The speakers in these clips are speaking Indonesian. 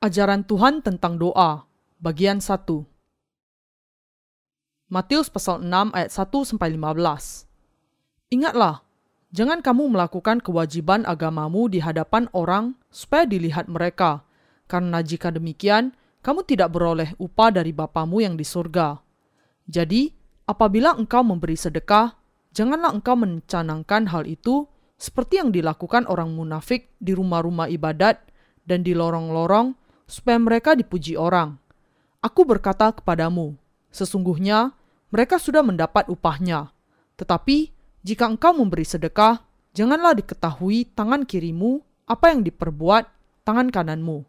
Ajaran Tuhan tentang doa, bagian 1. Matius pasal 6 ayat 1 sampai 15. Ingatlah, jangan kamu melakukan kewajiban agamamu di hadapan orang supaya dilihat mereka, karena jika demikian, kamu tidak beroleh upah dari Bapamu yang di surga. Jadi, apabila engkau memberi sedekah, janganlah engkau mencanangkan hal itu seperti yang dilakukan orang munafik di rumah-rumah ibadat dan di lorong-lorong supaya mereka dipuji orang. Aku berkata kepadamu, sesungguhnya mereka sudah mendapat upahnya. Tetapi jika engkau memberi sedekah, janganlah diketahui tangan kirimu apa yang diperbuat tangan kananmu.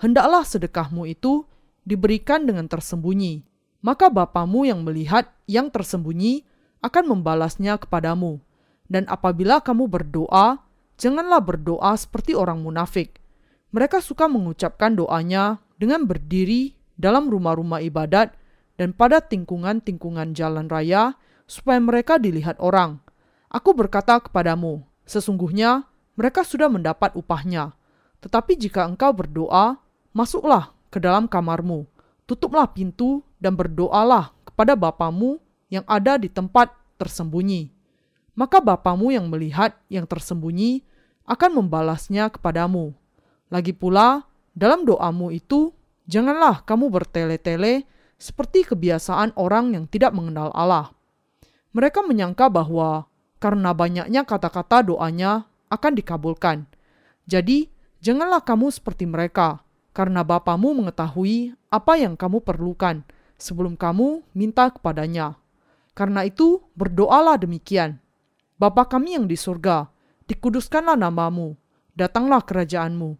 Hendaklah sedekahmu itu diberikan dengan tersembunyi, maka Bapamu yang melihat yang tersembunyi akan membalasnya kepadamu. Dan apabila kamu berdoa, janganlah berdoa seperti orang munafik mereka suka mengucapkan doanya dengan berdiri dalam rumah-rumah ibadat dan pada tingkungan-tingkungan jalan raya supaya mereka dilihat orang. Aku berkata kepadamu, sesungguhnya mereka sudah mendapat upahnya. Tetapi jika engkau berdoa, masuklah ke dalam kamarmu, tutuplah pintu dan berdoalah kepada Bapamu yang ada di tempat tersembunyi. Maka Bapamu yang melihat yang tersembunyi akan membalasnya kepadamu. Lagi pula, dalam doamu itu, janganlah kamu bertele-tele seperti kebiasaan orang yang tidak mengenal Allah. Mereka menyangka bahwa karena banyaknya kata-kata doanya akan dikabulkan. Jadi, janganlah kamu seperti mereka, karena Bapamu mengetahui apa yang kamu perlukan sebelum kamu minta kepadanya. Karena itu, berdoalah demikian. Bapa kami yang di surga, dikuduskanlah namamu, datanglah kerajaanmu,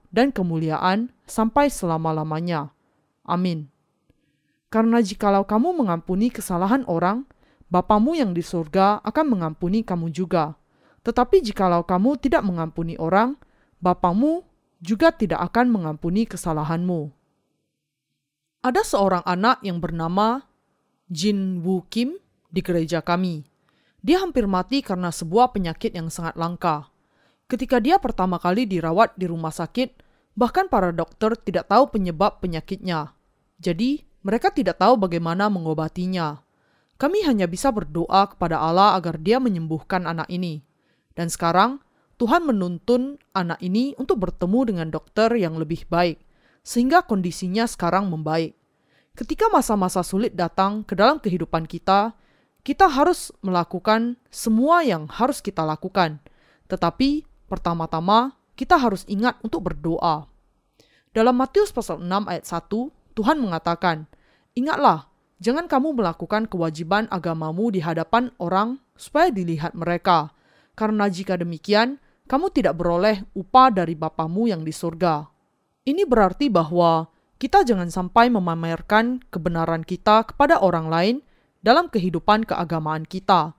dan kemuliaan sampai selama-lamanya. Amin. Karena jikalau kamu mengampuni kesalahan orang, Bapamu yang di surga akan mengampuni kamu juga. Tetapi jikalau kamu tidak mengampuni orang, Bapamu juga tidak akan mengampuni kesalahanmu. Ada seorang anak yang bernama Jin Woo Kim di gereja kami. Dia hampir mati karena sebuah penyakit yang sangat langka. Ketika dia pertama kali dirawat di rumah sakit, Bahkan para dokter tidak tahu penyebab penyakitnya. Jadi, mereka tidak tahu bagaimana mengobatinya. Kami hanya bisa berdoa kepada Allah agar Dia menyembuhkan anak ini. Dan sekarang, Tuhan menuntun anak ini untuk bertemu dengan dokter yang lebih baik, sehingga kondisinya sekarang membaik. Ketika masa-masa sulit datang ke dalam kehidupan kita, kita harus melakukan semua yang harus kita lakukan, tetapi pertama-tama kita harus ingat untuk berdoa. Dalam Matius pasal 6 ayat 1, Tuhan mengatakan, Ingatlah, jangan kamu melakukan kewajiban agamamu di hadapan orang supaya dilihat mereka. Karena jika demikian, kamu tidak beroleh upah dari Bapamu yang di surga. Ini berarti bahwa kita jangan sampai memamerkan kebenaran kita kepada orang lain dalam kehidupan keagamaan kita.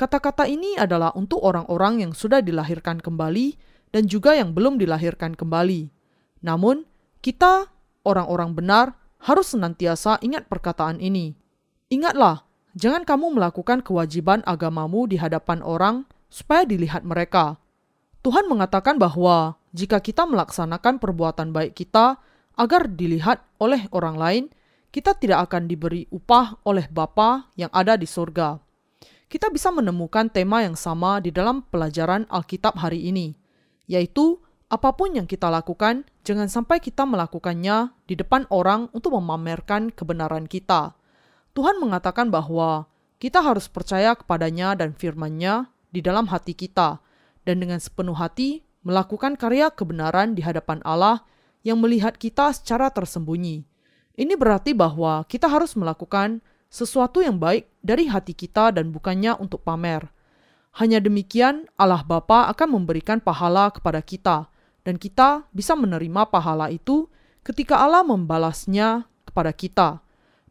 Kata-kata ini adalah untuk orang-orang yang sudah dilahirkan kembali dan juga yang belum dilahirkan kembali. Namun, kita, orang-orang benar, harus senantiasa ingat perkataan ini. Ingatlah, jangan kamu melakukan kewajiban agamamu di hadapan orang supaya dilihat mereka. Tuhan mengatakan bahwa jika kita melaksanakan perbuatan baik kita agar dilihat oleh orang lain, kita tidak akan diberi upah oleh Bapa yang ada di surga. Kita bisa menemukan tema yang sama di dalam pelajaran Alkitab hari ini yaitu apa pun yang kita lakukan, jangan sampai kita melakukannya di depan orang untuk memamerkan kebenaran kita. Tuhan mengatakan bahwa kita harus percaya kepadanya dan firman-Nya di dalam hati kita, dan dengan sepenuh hati melakukan karya kebenaran di hadapan Allah yang melihat kita secara tersembunyi. Ini berarti bahwa kita harus melakukan sesuatu yang baik dari hati kita dan bukannya untuk pamer. Hanya demikian Allah Bapa akan memberikan pahala kepada kita dan kita bisa menerima pahala itu ketika Allah membalasnya kepada kita.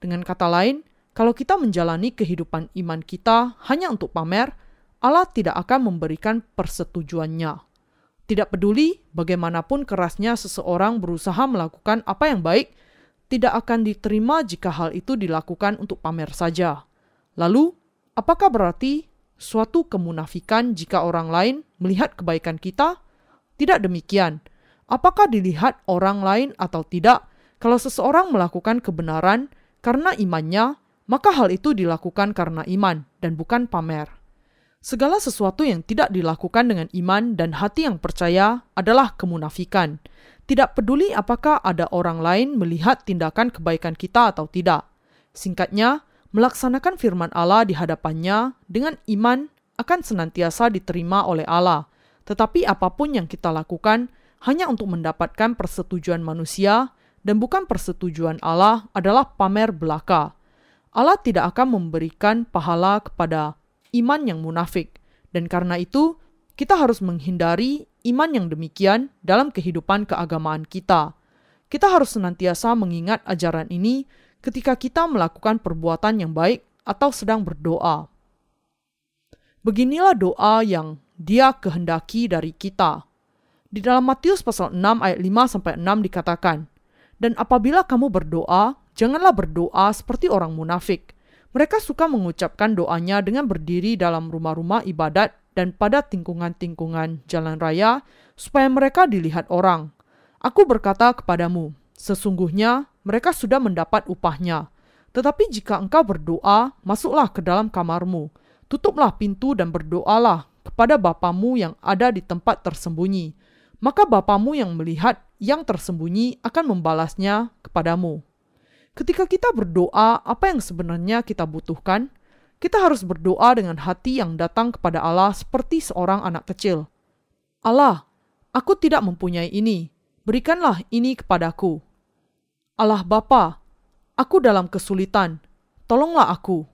Dengan kata lain, kalau kita menjalani kehidupan iman kita hanya untuk pamer, Allah tidak akan memberikan persetujuannya. Tidak peduli bagaimanapun kerasnya seseorang berusaha melakukan apa yang baik, tidak akan diterima jika hal itu dilakukan untuk pamer saja. Lalu, apakah berarti suatu kemunafikan jika orang lain melihat kebaikan kita? Tidak demikian. Apakah dilihat orang lain atau tidak, kalau seseorang melakukan kebenaran karena imannya, maka hal itu dilakukan karena iman dan bukan pamer. Segala sesuatu yang tidak dilakukan dengan iman dan hati yang percaya adalah kemunafikan. Tidak peduli apakah ada orang lain melihat tindakan kebaikan kita atau tidak. Singkatnya, melaksanakan firman Allah di hadapannya dengan iman akan senantiasa diterima oleh Allah. Tetapi apa pun yang kita lakukan hanya untuk mendapatkan persetujuan manusia dan bukan persetujuan Allah adalah pamer belaka. Allah tidak akan memberikan pahala kepada iman yang munafik, dan karena itu kita harus menghindari iman yang demikian dalam kehidupan keagamaan kita. Kita harus senantiasa mengingat ajaran ini ketika kita melakukan perbuatan yang baik atau sedang berdoa. Beginilah doa yang Dia kehendaki dari kita. Di dalam Matius pasal 6 ayat 5 sampai 6 dikatakan, "Dan apabila kamu berdoa, Janganlah berdoa seperti orang munafik. Mereka suka mengucapkan doanya dengan berdiri dalam rumah-rumah ibadat dan pada tingkungan-tingkungan jalan raya, supaya mereka dilihat orang. Aku berkata kepadamu, sesungguhnya mereka sudah mendapat upahnya. Tetapi jika engkau berdoa, masuklah ke dalam kamarmu, tutuplah pintu dan berdoalah kepada Bapamu yang ada di tempat tersembunyi. Maka Bapamu yang melihat yang tersembunyi akan membalasnya kepadamu. Ketika kita berdoa, apa yang sebenarnya kita butuhkan? Kita harus berdoa dengan hati yang datang kepada Allah seperti seorang anak kecil. Allah, aku tidak mempunyai ini. Berikanlah ini kepadaku. Allah Bapa, aku dalam kesulitan. Tolonglah aku.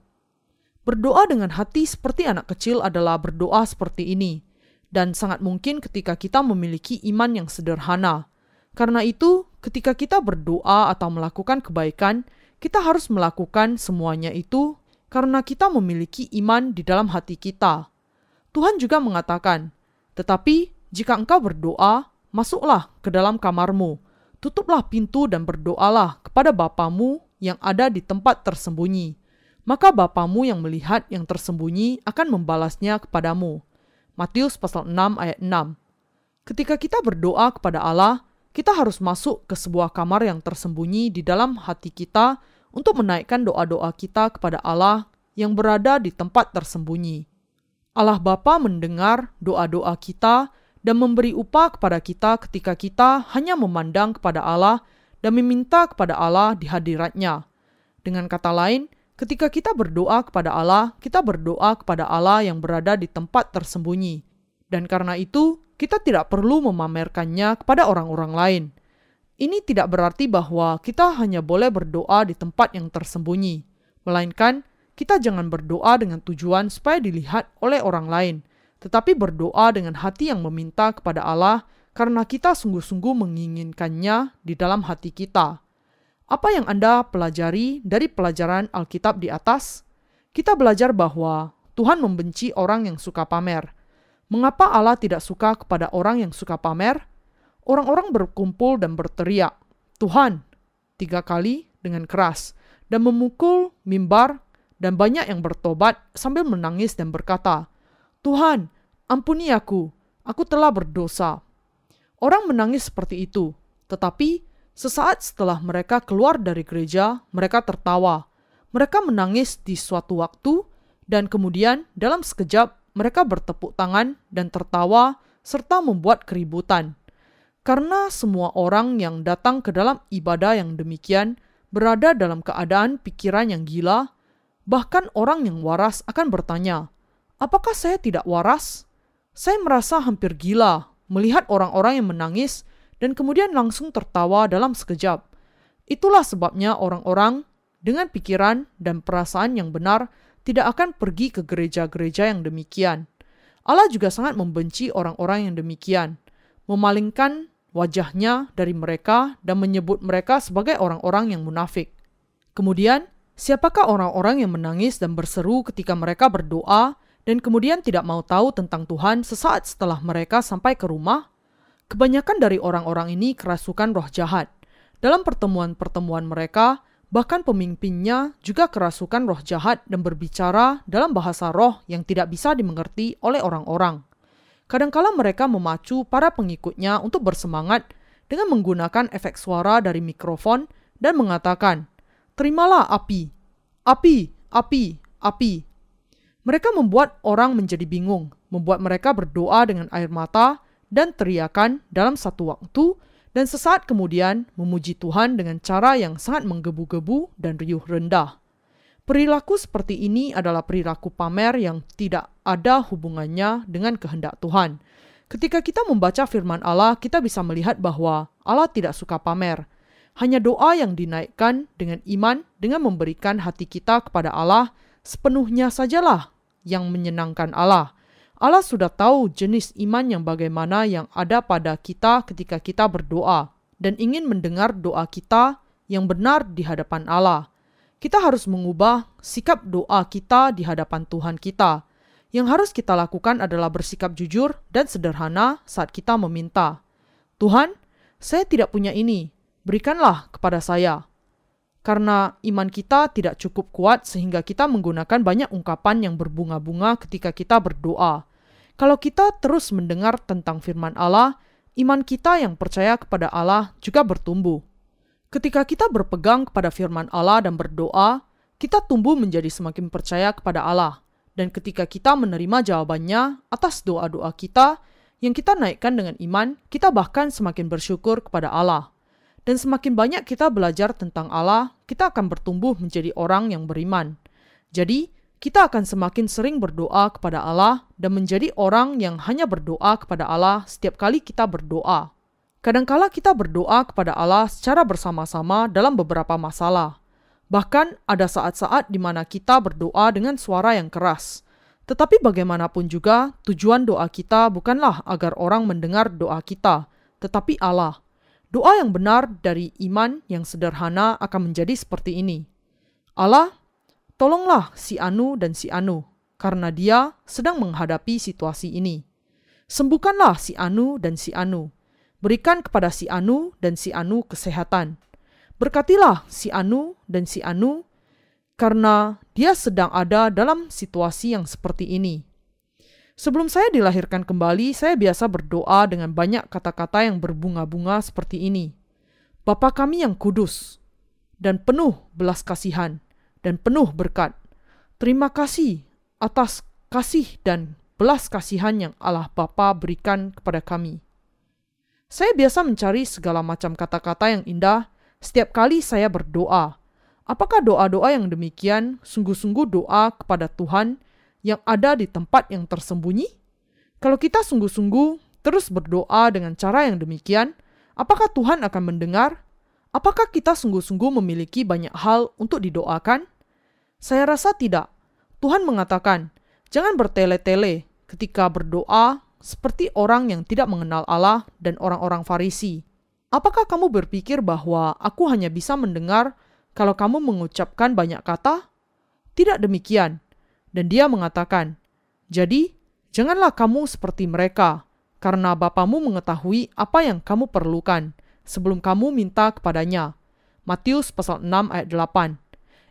Berdoa dengan hati seperti anak kecil adalah berdoa seperti ini, dan sangat mungkin ketika kita memiliki iman yang sederhana. Karena itu, ketika kita berdoa atau melakukan kebaikan, kita harus melakukan semuanya itu karena kita memiliki iman di dalam hati kita. Tuhan juga mengatakan, "Tetapi jika engkau berdoa, masuklah ke dalam kamarmu, tutuplah pintu dan berdoalah kepada Bapamu yang ada di tempat tersembunyi. Maka Bapamu yang melihat yang tersembunyi akan membalasnya kepadamu." Matius pasal 6 ayat 6. Ketika kita berdoa kepada Allah, kita harus masuk ke sebuah kamar yang tersembunyi di dalam hati kita untuk menaikkan doa-doa kita kepada Allah yang berada di tempat tersembunyi. Allah Bapa mendengar doa-doa kita dan memberi upah kepada kita ketika kita hanya memandang kepada Allah dan meminta kepada Allah di hadiratnya. Dengan kata lain, ketika kita berdoa kepada Allah, kita berdoa kepada Allah yang berada di tempat tersembunyi. Dan karena itu, kita tidak perlu memamerkannya kepada orang-orang lain. Ini tidak berarti bahwa kita hanya boleh berdoa di tempat yang tersembunyi, melainkan kita jangan berdoa dengan tujuan supaya dilihat oleh orang lain, tetapi berdoa dengan hati yang meminta kepada Allah karena kita sungguh-sungguh menginginkannya di dalam hati kita. Apa yang Anda pelajari dari pelajaran Alkitab di atas? Kita belajar bahwa Tuhan membenci orang yang suka pamer Mengapa Allah tidak suka kepada orang yang suka pamer? Orang-orang berkumpul dan berteriak, Tuhan, tiga kali dengan keras, dan memukul mimbar, dan banyak yang bertobat sambil menangis dan berkata, Tuhan, ampuni aku, aku telah berdosa. Orang menangis seperti itu, tetapi sesaat setelah mereka keluar dari gereja, mereka tertawa. Mereka menangis di suatu waktu, dan kemudian dalam sekejap mereka bertepuk tangan dan tertawa serta membuat keributan. Karena semua orang yang datang ke dalam ibadah yang demikian berada dalam keadaan pikiran yang gila, bahkan orang yang waras akan bertanya, "Apakah saya tidak waras?" Saya merasa hampir gila melihat orang-orang yang menangis dan kemudian langsung tertawa dalam sekejap. Itulah sebabnya orang-orang dengan pikiran dan perasaan yang benar tidak akan pergi ke gereja-gereja yang demikian. Allah juga sangat membenci orang-orang yang demikian, memalingkan wajahnya dari mereka dan menyebut mereka sebagai orang-orang yang munafik. Kemudian, Siapakah orang-orang yang menangis dan berseru ketika mereka berdoa dan kemudian tidak mau tahu tentang Tuhan sesaat setelah mereka sampai ke rumah? Kebanyakan dari orang-orang ini kerasukan roh jahat. Dalam pertemuan-pertemuan mereka, bahkan pemimpinnya juga kerasukan roh jahat dan berbicara dalam bahasa roh yang tidak bisa dimengerti oleh orang-orang. Kadangkala mereka memacu para pengikutnya untuk bersemangat dengan menggunakan efek suara dari mikrofon dan mengatakan, Terimalah api, api, api, api. Mereka membuat orang menjadi bingung, membuat mereka berdoa dengan air mata dan teriakan dalam satu waktu, dan sesaat kemudian memuji Tuhan dengan cara yang sangat menggebu-gebu dan riuh rendah. Perilaku seperti ini adalah perilaku pamer yang tidak ada hubungannya dengan kehendak Tuhan. Ketika kita membaca firman Allah, kita bisa melihat bahwa Allah tidak suka pamer, hanya doa yang dinaikkan dengan iman dengan memberikan hati kita kepada Allah sepenuhnya sajalah yang menyenangkan Allah. Allah sudah tahu jenis iman yang bagaimana yang ada pada kita ketika kita berdoa dan ingin mendengar doa kita yang benar di hadapan Allah. Kita harus mengubah sikap doa kita di hadapan Tuhan kita. Yang harus kita lakukan adalah bersikap jujur dan sederhana saat kita meminta. Tuhan, saya tidak punya ini, berikanlah kepada saya. Karena iman kita tidak cukup kuat sehingga kita menggunakan banyak ungkapan yang berbunga-bunga ketika kita berdoa. Kalau kita terus mendengar tentang firman Allah, iman kita yang percaya kepada Allah juga bertumbuh. Ketika kita berpegang kepada firman Allah dan berdoa, kita tumbuh menjadi semakin percaya kepada Allah. Dan ketika kita menerima jawabannya atas doa-doa kita yang kita naikkan dengan iman, kita bahkan semakin bersyukur kepada Allah. Dan semakin banyak kita belajar tentang Allah, kita akan bertumbuh menjadi orang yang beriman. Jadi, kita akan semakin sering berdoa kepada Allah dan menjadi orang yang hanya berdoa kepada Allah setiap kali kita berdoa. Kadangkala kita berdoa kepada Allah secara bersama-sama dalam beberapa masalah. Bahkan ada saat-saat di mana kita berdoa dengan suara yang keras. Tetapi bagaimanapun juga, tujuan doa kita bukanlah agar orang mendengar doa kita, tetapi Allah. Doa yang benar dari iman yang sederhana akan menjadi seperti ini. Allah, tolonglah si Anu dan si Anu, karena dia sedang menghadapi situasi ini. Sembuhkanlah si Anu dan si Anu. Berikan kepada si Anu dan si Anu kesehatan. Berkatilah si Anu dan si Anu, karena dia sedang ada dalam situasi yang seperti ini. Sebelum saya dilahirkan kembali, saya biasa berdoa dengan banyak kata-kata yang berbunga-bunga seperti ini. Bapa kami yang kudus dan penuh belas kasihan dan penuh berkat. Terima kasih atas kasih dan belas kasihan yang Allah Bapa berikan kepada kami. Saya biasa mencari segala macam kata-kata yang indah setiap kali saya berdoa. Apakah doa-doa yang demikian sungguh-sungguh doa kepada Tuhan yang ada di tempat yang tersembunyi? Kalau kita sungguh-sungguh terus berdoa dengan cara yang demikian, apakah Tuhan akan mendengar? Apakah kita sungguh-sungguh memiliki banyak hal untuk didoakan? Saya rasa tidak. Tuhan mengatakan, "Jangan bertele-tele ketika berdoa seperti orang yang tidak mengenal Allah dan orang-orang Farisi." Apakah kamu berpikir bahwa aku hanya bisa mendengar kalau kamu mengucapkan banyak kata? Tidak demikian. Dan dia mengatakan, Jadi, janganlah kamu seperti mereka, karena Bapamu mengetahui apa yang kamu perlukan sebelum kamu minta kepadanya. Matius pasal 6 ayat 8.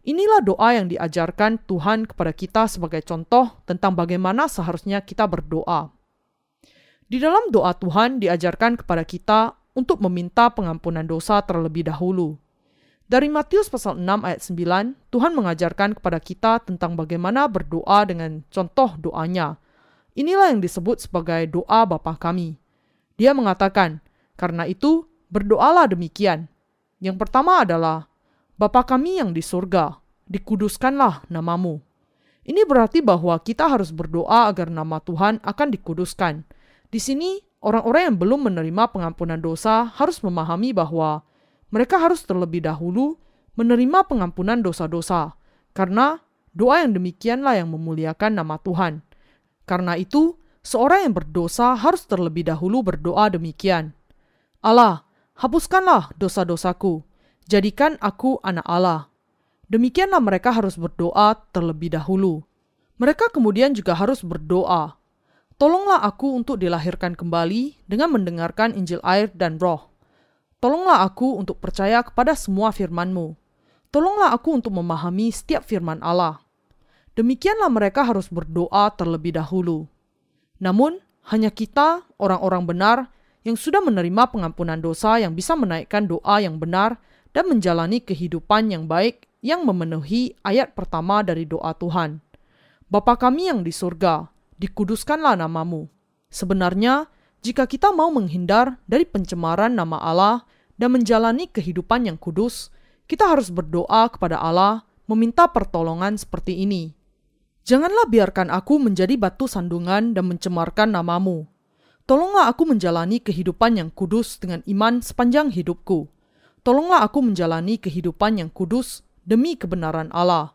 Inilah doa yang diajarkan Tuhan kepada kita sebagai contoh tentang bagaimana seharusnya kita berdoa. Di dalam doa Tuhan diajarkan kepada kita untuk meminta pengampunan dosa terlebih dahulu. Dari Matius pasal 6 ayat 9, Tuhan mengajarkan kepada kita tentang bagaimana berdoa dengan contoh doanya. Inilah yang disebut sebagai doa Bapa kami. Dia mengatakan, karena itu berdoalah demikian. Yang pertama adalah, Bapa kami yang di surga, dikuduskanlah namamu. Ini berarti bahwa kita harus berdoa agar nama Tuhan akan dikuduskan. Di sini, orang-orang yang belum menerima pengampunan dosa harus memahami bahwa mereka harus terlebih dahulu menerima pengampunan dosa-dosa, karena doa yang demikianlah yang memuliakan nama Tuhan. Karena itu, seorang yang berdosa harus terlebih dahulu berdoa demikian. Allah, hapuskanlah dosa-dosaku, jadikan aku anak Allah. Demikianlah mereka harus berdoa terlebih dahulu. Mereka kemudian juga harus berdoa, Tolonglah aku untuk dilahirkan kembali dengan mendengarkan Injil air dan roh. Tolonglah aku untuk percaya kepada semua firman-Mu. Tolonglah aku untuk memahami setiap firman Allah. Demikianlah mereka harus berdoa terlebih dahulu. Namun, hanya kita, orang-orang benar, yang sudah menerima pengampunan dosa yang bisa menaikkan doa yang benar dan menjalani kehidupan yang baik yang memenuhi ayat pertama dari doa Tuhan. Bapa kami yang di surga, dikuduskanlah namamu. Sebenarnya, jika kita mau menghindar dari pencemaran nama Allah dan menjalani kehidupan yang kudus, kita harus berdoa kepada Allah meminta pertolongan seperti ini. Janganlah biarkan aku menjadi batu sandungan dan mencemarkan namamu. Tolonglah aku menjalani kehidupan yang kudus dengan iman sepanjang hidupku. Tolonglah aku menjalani kehidupan yang kudus demi kebenaran Allah.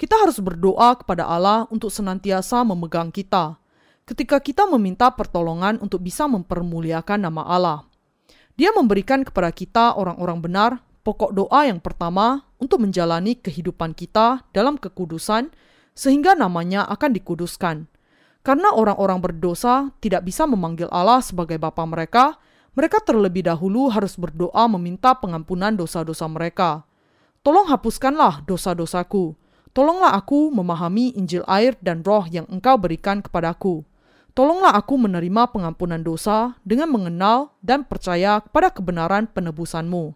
Kita harus berdoa kepada Allah untuk senantiasa memegang kita. Ketika kita meminta pertolongan untuk bisa mempermuliakan nama Allah, Dia memberikan kepada kita orang-orang benar pokok doa yang pertama untuk menjalani kehidupan kita dalam kekudusan, sehingga namanya akan dikuduskan. Karena orang-orang berdosa tidak bisa memanggil Allah sebagai Bapa mereka, mereka terlebih dahulu harus berdoa meminta pengampunan dosa-dosa mereka. Tolong hapuskanlah dosa-dosaku Tolonglah aku memahami Injil air dan roh yang engkau berikan kepadaku. Tolonglah aku menerima pengampunan dosa dengan mengenal dan percaya kepada kebenaran penebusanmu.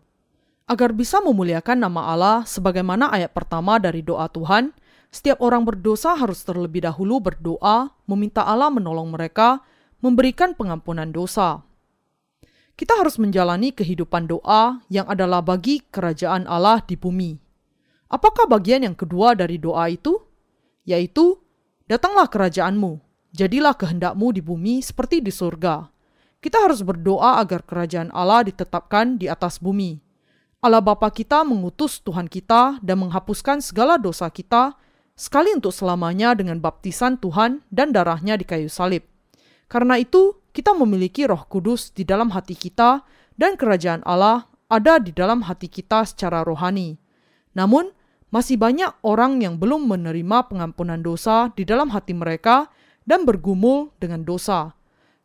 Agar bisa memuliakan nama Allah sebagaimana ayat pertama dari doa Tuhan, setiap orang berdosa harus terlebih dahulu berdoa, meminta Allah menolong mereka, memberikan pengampunan dosa. Kita harus menjalani kehidupan doa yang adalah bagi kerajaan Allah di bumi. Apakah bagian yang kedua dari doa itu? Yaitu, datanglah kerajaanmu, jadilah kehendakmu di bumi seperti di surga. Kita harus berdoa agar kerajaan Allah ditetapkan di atas bumi. Allah Bapa kita mengutus Tuhan kita dan menghapuskan segala dosa kita sekali untuk selamanya dengan baptisan Tuhan dan darahnya di kayu salib. Karena itu, kita memiliki roh kudus di dalam hati kita dan kerajaan Allah ada di dalam hati kita secara rohani. Namun, masih banyak orang yang belum menerima pengampunan dosa di dalam hati mereka dan bergumul dengan dosa.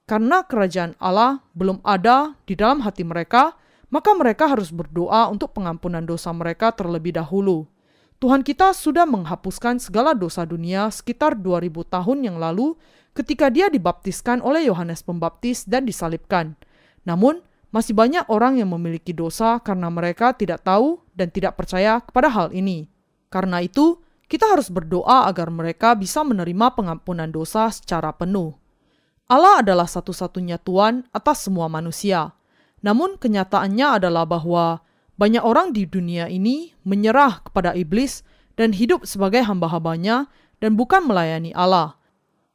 Karena kerajaan Allah belum ada di dalam hati mereka, maka mereka harus berdoa untuk pengampunan dosa mereka terlebih dahulu. Tuhan kita sudah menghapuskan segala dosa dunia sekitar 2000 tahun yang lalu ketika dia dibaptiskan oleh Yohanes Pembaptis dan disalibkan. Namun, masih banyak orang yang memiliki dosa karena mereka tidak tahu dan tidak percaya kepada hal ini. Karena itu, kita harus berdoa agar mereka bisa menerima pengampunan dosa secara penuh. Allah adalah satu-satunya Tuhan atas semua manusia. Namun kenyataannya adalah bahwa banyak orang di dunia ini menyerah kepada iblis dan hidup sebagai hamba-hambanya dan bukan melayani Allah.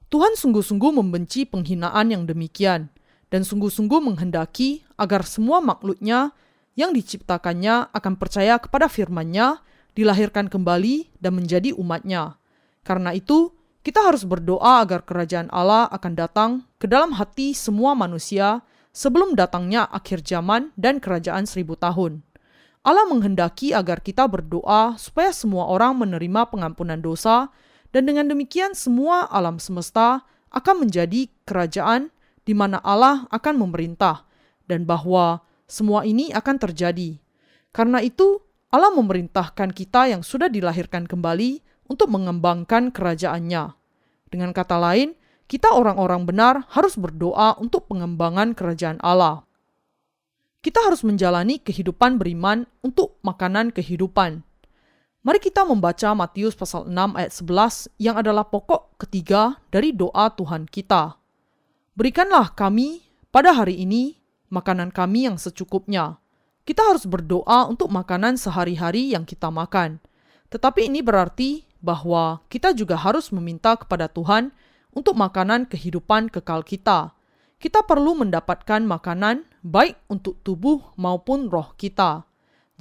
Tuhan sungguh-sungguh membenci penghinaan yang demikian dan sungguh-sungguh menghendaki agar semua makhluknya yang diciptakannya akan percaya kepada firman-Nya dilahirkan kembali dan menjadi umatnya. Karena itu, kita harus berdoa agar kerajaan Allah akan datang ke dalam hati semua manusia sebelum datangnya akhir zaman dan kerajaan seribu tahun. Allah menghendaki agar kita berdoa supaya semua orang menerima pengampunan dosa, dan dengan demikian semua alam semesta akan menjadi kerajaan di mana Allah akan memerintah, dan bahwa semua ini akan terjadi. Karena itu, Allah memerintahkan kita yang sudah dilahirkan kembali untuk mengembangkan kerajaannya. Dengan kata lain, kita orang-orang benar harus berdoa untuk pengembangan kerajaan Allah. Kita harus menjalani kehidupan beriman untuk makanan kehidupan. Mari kita membaca Matius pasal 6 ayat 11 yang adalah pokok ketiga dari doa Tuhan kita. Berikanlah kami pada hari ini makanan kami yang secukupnya kita harus berdoa untuk makanan sehari-hari yang kita makan. Tetapi ini berarti bahwa kita juga harus meminta kepada Tuhan untuk makanan kehidupan kekal kita. Kita perlu mendapatkan makanan baik untuk tubuh maupun roh kita.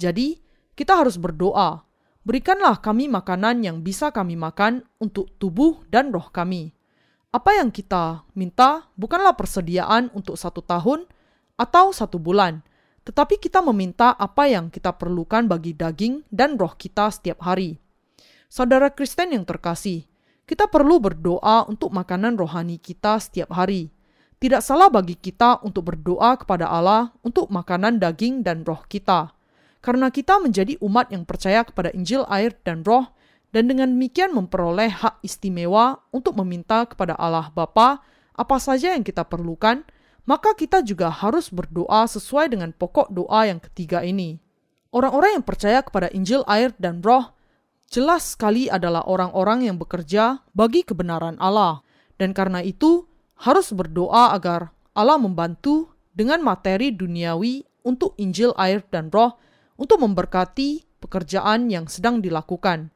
Jadi, kita harus berdoa. Berikanlah kami makanan yang bisa kami makan untuk tubuh dan roh kami. Apa yang kita minta bukanlah persediaan untuk satu tahun atau satu bulan, tetapi kita meminta apa yang kita perlukan bagi daging dan roh kita setiap hari. Saudara Kristen yang terkasih, kita perlu berdoa untuk makanan rohani kita setiap hari. Tidak salah bagi kita untuk berdoa kepada Allah untuk makanan daging dan roh kita. Karena kita menjadi umat yang percaya kepada Injil air dan roh, dan dengan demikian memperoleh hak istimewa untuk meminta kepada Allah Bapa apa saja yang kita perlukan, maka kita juga harus berdoa sesuai dengan pokok doa yang ketiga ini. Orang-orang yang percaya kepada Injil air dan roh jelas sekali adalah orang-orang yang bekerja bagi kebenaran Allah, dan karena itu harus berdoa agar Allah membantu dengan materi duniawi untuk Injil, air, dan Roh untuk memberkati pekerjaan yang sedang dilakukan.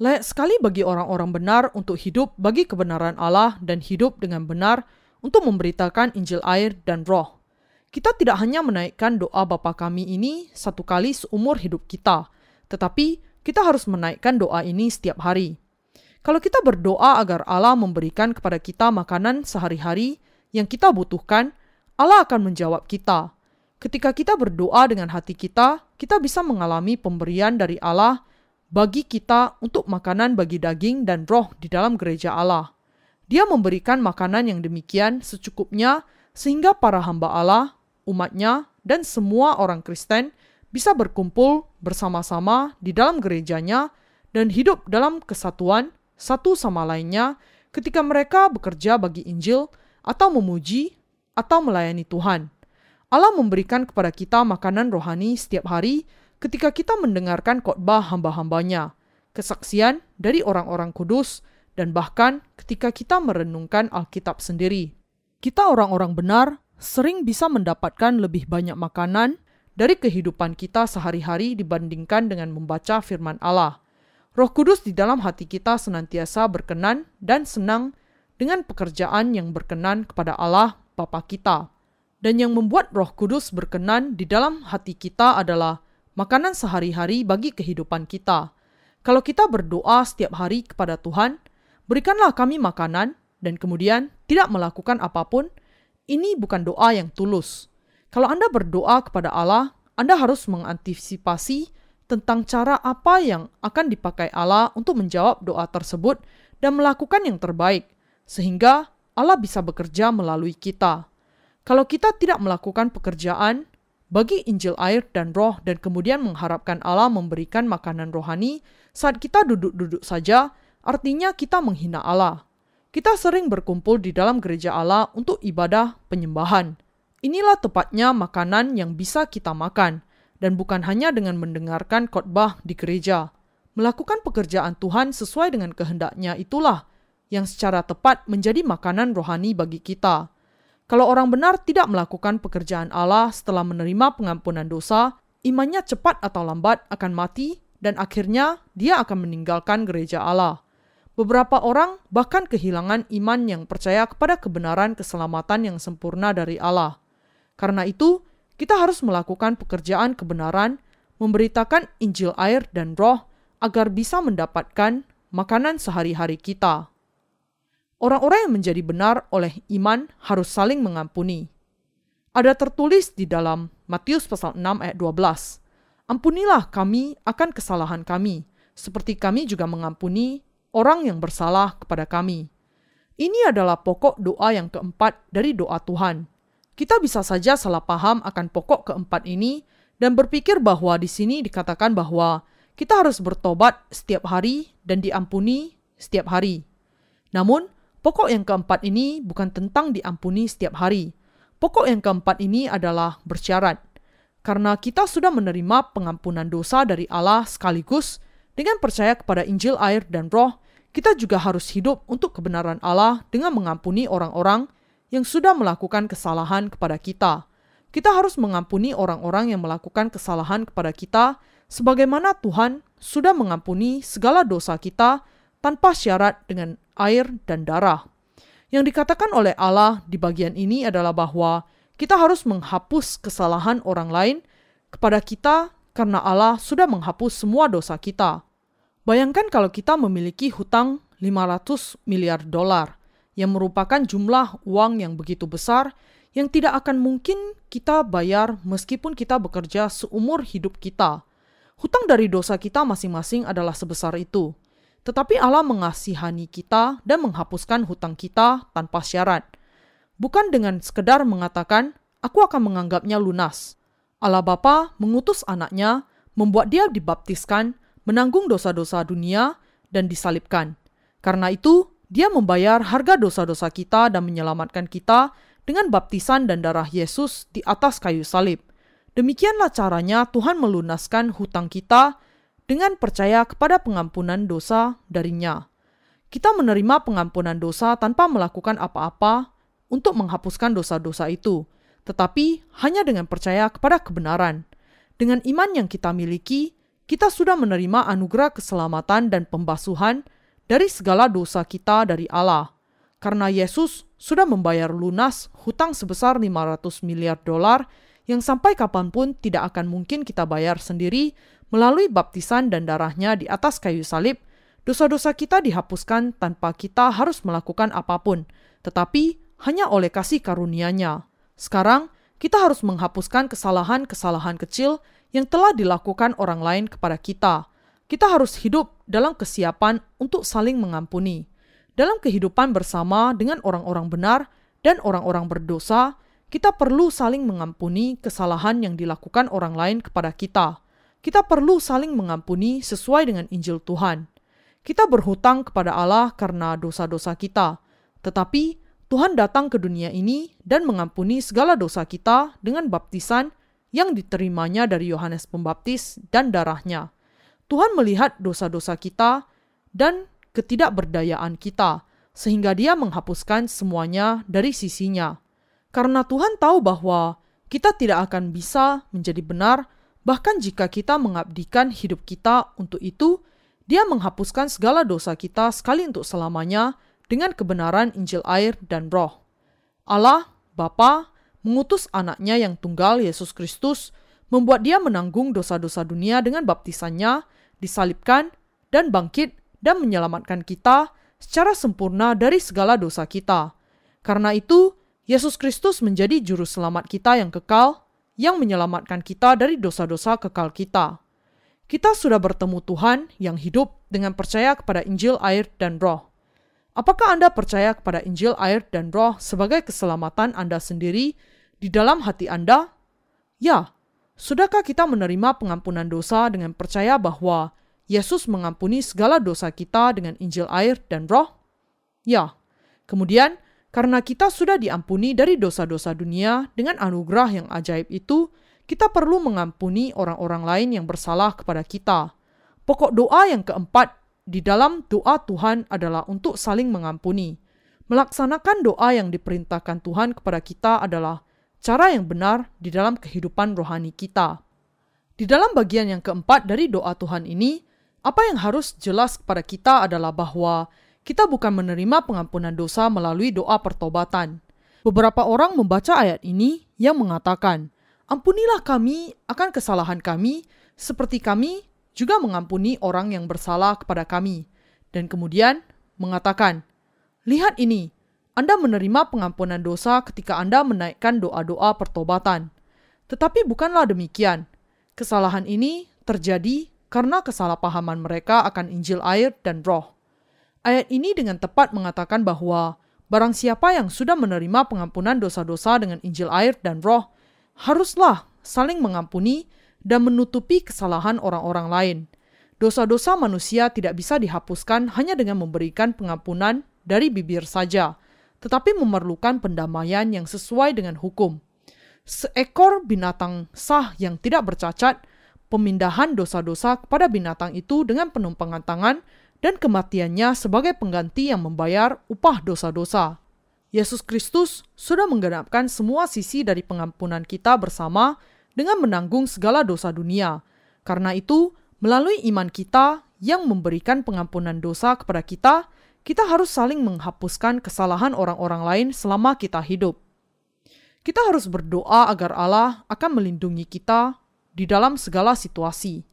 Layak sekali bagi orang-orang benar untuk hidup bagi kebenaran Allah dan hidup dengan benar untuk memberitakan Injil air dan roh. Kita tidak hanya menaikkan doa Bapa kami ini satu kali seumur hidup kita, tetapi kita harus menaikkan doa ini setiap hari. Kalau kita berdoa agar Allah memberikan kepada kita makanan sehari-hari yang kita butuhkan, Allah akan menjawab kita. Ketika kita berdoa dengan hati kita, kita bisa mengalami pemberian dari Allah bagi kita untuk makanan bagi daging dan roh di dalam gereja Allah. Dia memberikan makanan yang demikian secukupnya sehingga para hamba Allah, umatnya, dan semua orang Kristen bisa berkumpul bersama-sama di dalam gerejanya dan hidup dalam kesatuan satu sama lainnya ketika mereka bekerja bagi Injil atau memuji atau melayani Tuhan. Allah memberikan kepada kita makanan rohani setiap hari ketika kita mendengarkan khotbah hamba-hambanya, kesaksian dari orang-orang kudus, dan bahkan ketika kita merenungkan Alkitab sendiri. Kita orang-orang benar sering bisa mendapatkan lebih banyak makanan dari kehidupan kita sehari-hari dibandingkan dengan membaca firman Allah. Roh Kudus di dalam hati kita senantiasa berkenan dan senang dengan pekerjaan yang berkenan kepada Allah Bapa kita. Dan yang membuat Roh Kudus berkenan di dalam hati kita adalah makanan sehari-hari bagi kehidupan kita. Kalau kita berdoa setiap hari kepada Tuhan, berikanlah kami makanan, dan kemudian tidak melakukan apa pun, ini bukan doa yang tulus. Kalau Anda berdoa kepada Allah, Anda harus mengantisipasi tentang cara apa yang akan dipakai Allah untuk menjawab doa tersebut dan melakukan yang terbaik, sehingga Allah bisa bekerja melalui kita. Kalau kita tidak melakukan pekerjaan bagi Injil air dan roh dan kemudian mengharapkan Allah memberikan makanan rohani saat kita duduk-duduk saja, artinya kita menghina Allah. Kita sering berkumpul di dalam gereja Allah untuk ibadah penyembahan. Inilah tepatnya makanan yang bisa kita makan, dan bukan hanya dengan mendengarkan khotbah di gereja. Melakukan pekerjaan Tuhan sesuai dengan kehendaknya itulah yang secara tepat menjadi makanan rohani bagi kita. Kalau orang benar tidak melakukan pekerjaan Allah setelah menerima pengampunan dosa, imannya cepat atau lambat akan mati dan akhirnya dia akan meninggalkan gereja Allah. Beberapa orang bahkan kehilangan iman yang percaya kepada kebenaran keselamatan yang sempurna dari Allah. Karena itu, kita harus melakukan pekerjaan kebenaran, memberitakan Injil air dan roh agar bisa mendapatkan makanan sehari-hari kita. Orang-orang yang menjadi benar oleh iman harus saling mengampuni. Ada tertulis di dalam Matius pasal 6 ayat 12. Ampunilah kami akan kesalahan kami, seperti kami juga mengampuni orang yang bersalah kepada kami. Ini adalah pokok doa yang keempat dari doa Tuhan. Kita bisa saja salah paham akan pokok keempat ini dan berpikir bahwa di sini dikatakan bahwa kita harus bertobat setiap hari dan diampuni setiap hari. Namun, pokok yang keempat ini bukan tentang diampuni setiap hari. Pokok yang keempat ini adalah bersyarat. Karena kita sudah menerima pengampunan dosa dari Allah sekaligus dengan percaya kepada Injil air dan roh, kita juga harus hidup untuk kebenaran Allah dengan mengampuni orang-orang yang sudah melakukan kesalahan kepada kita. Kita harus mengampuni orang-orang yang melakukan kesalahan kepada kita, sebagaimana Tuhan sudah mengampuni segala dosa kita tanpa syarat dengan air dan darah. Yang dikatakan oleh Allah di bagian ini adalah bahwa kita harus menghapus kesalahan orang lain kepada kita karena Allah sudah menghapus semua dosa kita. Bayangkan kalau kita memiliki hutang 500 miliar dolar yang merupakan jumlah uang yang begitu besar yang tidak akan mungkin kita bayar meskipun kita bekerja seumur hidup kita. Hutang dari dosa kita masing-masing adalah sebesar itu. Tetapi Allah mengasihani kita dan menghapuskan hutang kita tanpa syarat. Bukan dengan sekedar mengatakan, aku akan menganggapnya lunas. Allah Bapa mengutus anaknya, membuat dia dibaptiskan, menanggung dosa-dosa dunia, dan disalibkan. Karena itu, dia membayar harga dosa-dosa kita dan menyelamatkan kita dengan baptisan dan darah Yesus di atas kayu salib. Demikianlah caranya Tuhan melunaskan hutang kita dengan percaya kepada pengampunan dosa darinya. Kita menerima pengampunan dosa tanpa melakukan apa-apa untuk menghapuskan dosa-dosa itu, tetapi hanya dengan percaya kepada kebenaran. Dengan iman yang kita miliki, kita sudah menerima anugerah keselamatan dan pembasuhan dari segala dosa kita dari Allah. Karena Yesus sudah membayar lunas hutang sebesar 500 miliar dolar yang sampai kapan pun tidak akan mungkin kita bayar sendiri melalui baptisan dan darahnya di atas kayu salib, dosa-dosa kita dihapuskan tanpa kita harus melakukan apa pun, tetapi hanya oleh kasih karunia-Nya. Sekarang, kita harus menghapuskan kesalahan-kesalahan kecil yang telah dilakukan orang lain kepada kita. Kita harus hidup dalam kesiapan untuk saling mengampuni. Dalam kehidupan bersama dengan orang-orang benar dan orang-orang berdosa, kita perlu saling mengampuni kesalahan yang dilakukan orang lain kepada kita. Kita perlu saling mengampuni sesuai dengan Injil Tuhan. Kita berhutang kepada Allah karena dosa-dosa kita, tetapi Tuhan datang ke dunia ini dan mengampuni segala dosa kita dengan baptisan yang diterimanya dari Yohanes Pembaptis dan darahnya. Tuhan melihat dosa-dosa kita dan ketidakberdayaan kita, sehingga Dia menghapuskan semuanya dari sisinya. Karena Tuhan tahu bahwa kita tidak akan bisa menjadi benar Bahkan jika kita mengabdikan hidup kita untuk itu, dia menghapuskan segala dosa kita sekali untuk selamanya dengan kebenaran Injil air dan roh. Allah, Bapa, mengutus anaknya yang tunggal Yesus Kristus, membuat dia menanggung dosa-dosa dunia dengan baptisannya, disalibkan, dan bangkit dan menyelamatkan kita secara sempurna dari segala dosa kita. Karena itu, Yesus Kristus menjadi juru selamat kita yang kekal yang menyelamatkan kita dari dosa-dosa kekal kita. Kita sudah bertemu Tuhan yang hidup dengan percaya kepada Injil, air, dan Roh. Apakah Anda percaya kepada Injil, air, dan Roh sebagai keselamatan Anda sendiri di dalam hati Anda? Ya, sudahkah kita menerima pengampunan dosa dengan percaya bahwa Yesus mengampuni segala dosa kita dengan Injil, air, dan Roh? Ya, kemudian karena kita sudah diampuni dari dosa-dosa dunia dengan anugerah yang ajaib itu, kita perlu mengampuni orang-orang lain yang bersalah kepada kita. Pokok doa yang keempat di dalam doa Tuhan adalah untuk saling mengampuni. Melaksanakan doa yang diperintahkan Tuhan kepada kita adalah cara yang benar di dalam kehidupan rohani kita. Di dalam bagian yang keempat dari doa Tuhan ini, apa yang harus jelas kepada kita adalah bahwa kita bukan menerima pengampunan dosa melalui doa pertobatan. Beberapa orang membaca ayat ini yang mengatakan, "Ampunilah kami akan kesalahan kami, seperti kami juga mengampuni orang yang bersalah kepada kami." Dan kemudian mengatakan, "Lihat ini, Anda menerima pengampunan dosa ketika Anda menaikkan doa-doa pertobatan." Tetapi bukanlah demikian. Kesalahan ini terjadi karena kesalahpahaman mereka akan Injil air dan Roh. Ayat ini dengan tepat mengatakan bahwa barang siapa yang sudah menerima pengampunan dosa-dosa dengan Injil air dan roh, haruslah saling mengampuni dan menutupi kesalahan orang-orang lain. Dosa-dosa manusia tidak bisa dihapuskan hanya dengan memberikan pengampunan dari bibir saja, tetapi memerlukan pendamaian yang sesuai dengan hukum. Seekor binatang sah yang tidak bercacat, pemindahan dosa-dosa kepada binatang itu dengan penumpangan tangan dan kematiannya sebagai pengganti yang membayar upah dosa-dosa. Yesus Kristus sudah menggenapkan semua sisi dari pengampunan kita bersama dengan menanggung segala dosa dunia. Karena itu, melalui iman kita yang memberikan pengampunan dosa kepada kita, kita harus saling menghapuskan kesalahan orang-orang lain selama kita hidup. Kita harus berdoa agar Allah akan melindungi kita di dalam segala situasi.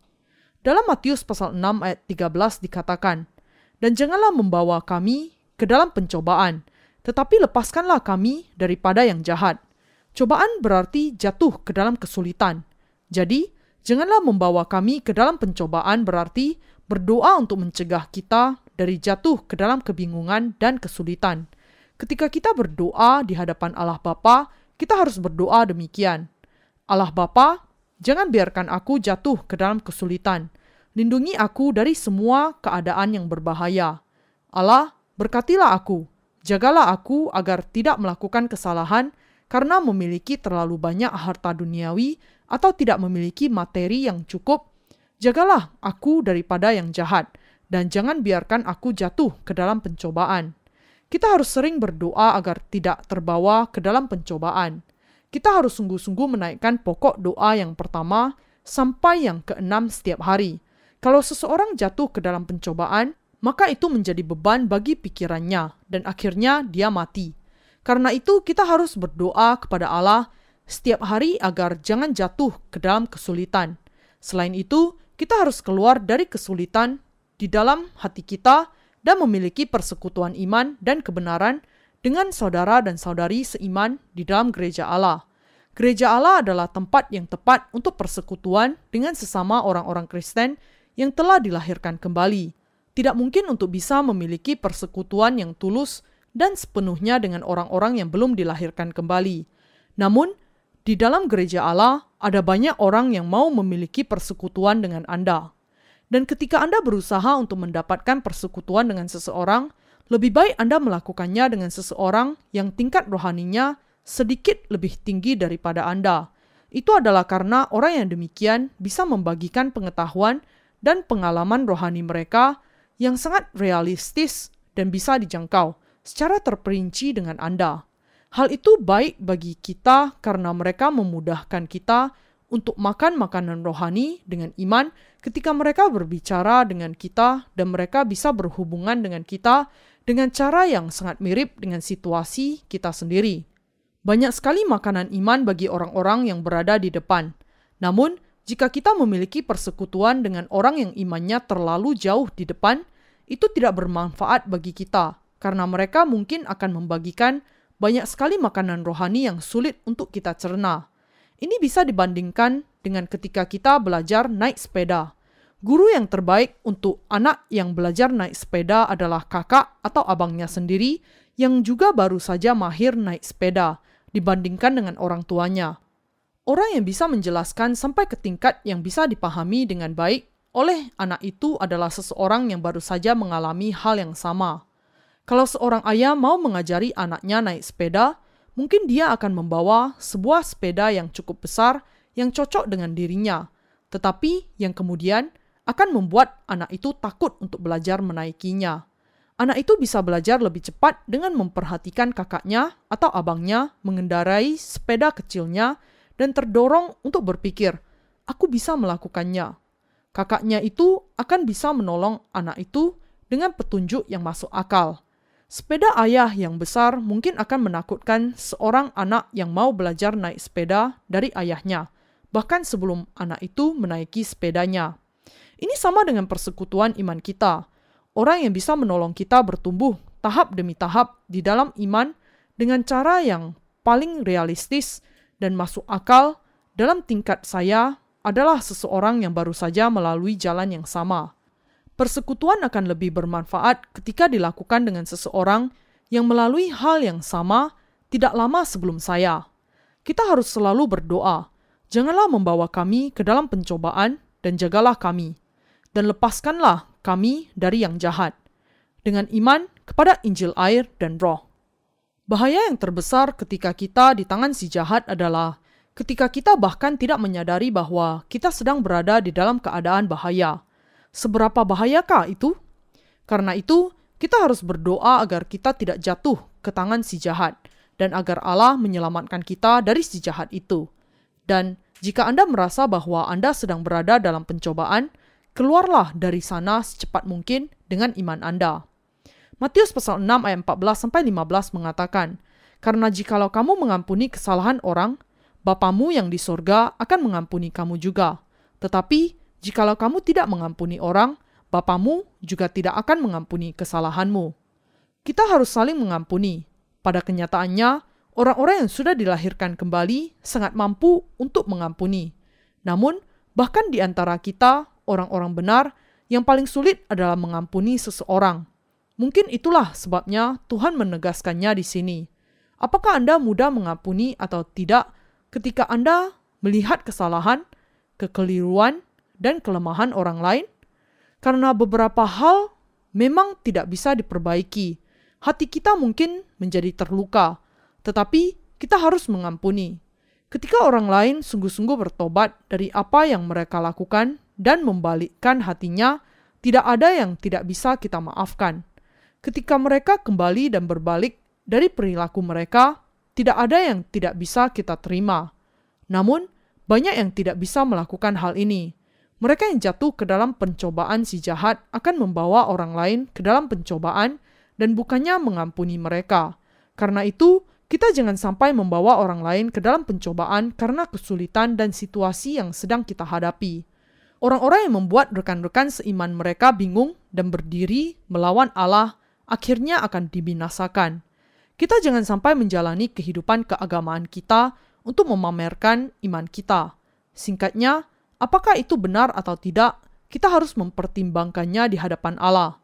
Dalam Matius pasal 6 ayat 13 dikatakan, Dan janganlah membawa kami ke dalam pencobaan, tetapi lepaskanlah kami daripada yang jahat. Cobaan berarti jatuh ke dalam kesulitan. Jadi, janganlah membawa kami ke dalam pencobaan berarti berdoa untuk mencegah kita dari jatuh ke dalam kebingungan dan kesulitan. Ketika kita berdoa di hadapan Allah Bapa, kita harus berdoa demikian. Allah Bapa, jangan biarkan aku jatuh ke dalam kesulitan. Lindungi aku dari semua keadaan yang berbahaya. Allah, berkatilah aku. Jagalah aku agar tidak melakukan kesalahan karena memiliki terlalu banyak harta duniawi atau tidak memiliki materi yang cukup Jagalah aku daripada yang jahat, dan jangan biarkan aku jatuh ke dalam pencobaan. Kita harus sering berdoa agar tidak terbawa ke dalam pencobaan. Kita harus sungguh-sungguh menaikkan pokok doa yang pertama sampai yang keenam setiap hari. Kalau seseorang jatuh ke dalam pencobaan, maka itu menjadi beban bagi pikirannya, dan akhirnya dia mati. Karena itu, kita harus berdoa kepada Allah setiap hari agar jangan jatuh ke dalam kesulitan. Selain itu, kita harus keluar dari kesulitan di dalam hati kita dan memiliki persekutuan iman dan kebenaran dengan saudara dan saudari seiman di dalam gereja Allah. Gereja Allah adalah tempat yang tepat untuk persekutuan dengan sesama orang-orang Kristen yang telah dilahirkan kembali. Tidak mungkin untuk bisa memiliki persekutuan yang tulus dan sepenuhnya dengan orang-orang yang belum dilahirkan kembali. Namun, di dalam gereja Allah, ada banyak orang yang mau memiliki persekutuan dengan Anda. Dan ketika Anda berusaha untuk mendapatkan persekutuan dengan seseorang, lebih baik Anda melakukannya dengan seseorang yang tingkat rohaninya sedikit lebih tinggi daripada Anda. Itu adalah karena orang yang demikian bisa membagikan pengetahuan dan pengalaman rohani mereka yang sangat realistis dan bisa dijangkau secara terperinci dengan Anda. Hal itu baik bagi kita karena mereka memudahkan kita untuk makan makanan rohani dengan iman ketika mereka berbicara dengan kita dan mereka bisa berhubungan dengan kita dengan cara yang sangat mirip dengan situasi kita sendiri. Banyak sekali makanan iman bagi orang-orang yang berada di depan. Namun, jika kita memiliki persekutuan dengan orang yang imannya terlalu jauh di depan, itu tidak bermanfaat bagi kita karena mereka mungkin akan membagikan banyak sekali makanan rohani yang sulit untuk kita cerna. Ini bisa dibandingkan dengan ketika kita belajar naik sepeda. Guru yang terbaik untuk anak yang belajar naik sepeda adalah kakak atau abangnya sendiri yang juga baru saja mahir naik sepeda dibandingkan dengan orang tuanya. Orang yang bisa menjelaskan sampai ke tingkat yang bisa dipahami dengan baik oleh anak itu adalah seseorang yang baru saja mengalami hal yang sama. Kalau seorang ayah mau mengajari anaknya naik sepeda, mungkin dia akan membawa sebuah sepeda yang cukup besar yang cocok dengan dirinya, tetapi yang kemudian akan membuat anak itu takut untuk belajar menaikinya. Anak itu bisa belajar lebih cepat dengan memperhatikan kakaknya atau abangnya mengendarai sepeda kecilnya dan terdorong untuk berpikir, "Aku bisa melakukannya." Kakaknya itu akan bisa menolong anak itu dengan petunjuk yang masuk akal. Sepeda ayah yang besar mungkin akan menakutkan seorang anak yang mau belajar naik sepeda dari ayahnya, bahkan sebelum anak itu menaiki sepedanya. Ini sama dengan persekutuan iman kita. Orang yang bisa menolong kita bertumbuh tahap demi tahap di dalam iman dengan cara yang paling realistis dan masuk akal dalam tingkat saya adalah seseorang yang baru saja melalui jalan yang sama. Persekutuan akan lebih bermanfaat ketika dilakukan dengan seseorang yang melalui hal yang sama tidak lama sebelum saya. Kita harus selalu berdoa, janganlah membawa kami ke dalam pencobaan dan jagalah kami, dan lepaskanlah kami dari yang jahat, dengan iman kepada Injil air dan roh. Bahaya yang terbesar ketika kita di tangan si jahat adalah ketika kita bahkan tidak menyadari bahwa kita sedang berada di dalam keadaan bahaya Seberapa bahayakah itu? Karena itu, kita harus berdoa agar kita tidak jatuh ke tangan si jahat dan agar Allah menyelamatkan kita dari si jahat itu. Dan jika Anda merasa bahwa Anda sedang berada dalam pencobaan, keluarlah dari sana secepat mungkin dengan iman Anda. Matius pasal 6 ayat 14 sampai 15 mengatakan, "Karena jikalau kamu mengampuni kesalahan orang, Bapamu yang di sorga akan mengampuni kamu juga. Tetapi Jikalau kamu tidak mengampuni orang, Bapamu juga tidak akan mengampuni kesalahanmu. Kita harus saling mengampuni. Pada kenyataannya, orang-orang yang sudah dilahirkan kembali sangat mampu untuk mengampuni. Namun, bahkan di antara kita, orang-orang benar yang paling sulit adalah mengampuni seseorang. Mungkin itulah sebabnya Tuhan menegaskannya di sini. Apakah Anda mudah mengampuni atau tidak ketika Anda melihat kesalahan, kekeliruan, dan kelemahan orang lain? Karena beberapa hal memang tidak bisa diperbaiki. Hati kita mungkin menjadi terluka, tetapi kita harus mengampuni. Ketika orang lain sungguh-sungguh bertobat dari apa yang mereka lakukan dan membalikkan hatinya, tidak ada yang tidak bisa kita maafkan. Ketika mereka kembali dan berbalik dari perilaku mereka, tidak ada yang tidak bisa kita terima. Namun, banyak yang tidak bisa melakukan hal ini. Mereka yang jatuh ke dalam pencobaan si jahat akan membawa orang lain ke dalam pencobaan dan bukannya mengampuni mereka. Karena itu, kita jangan sampai membawa orang lain ke dalam pencobaan karena kesulitan dan situasi yang sedang kita hadapi. Orang-orang yang membuat rekan-rekan seiman mereka bingung dan berdiri melawan Allah akhirnya akan dibinasakan. Kita jangan sampai menjalani kehidupan keagamaan kita untuk memamerkan iman kita. Singkatnya, apakah itu benar atau tidak, kita harus mempertimbangkannya di hadapan Allah.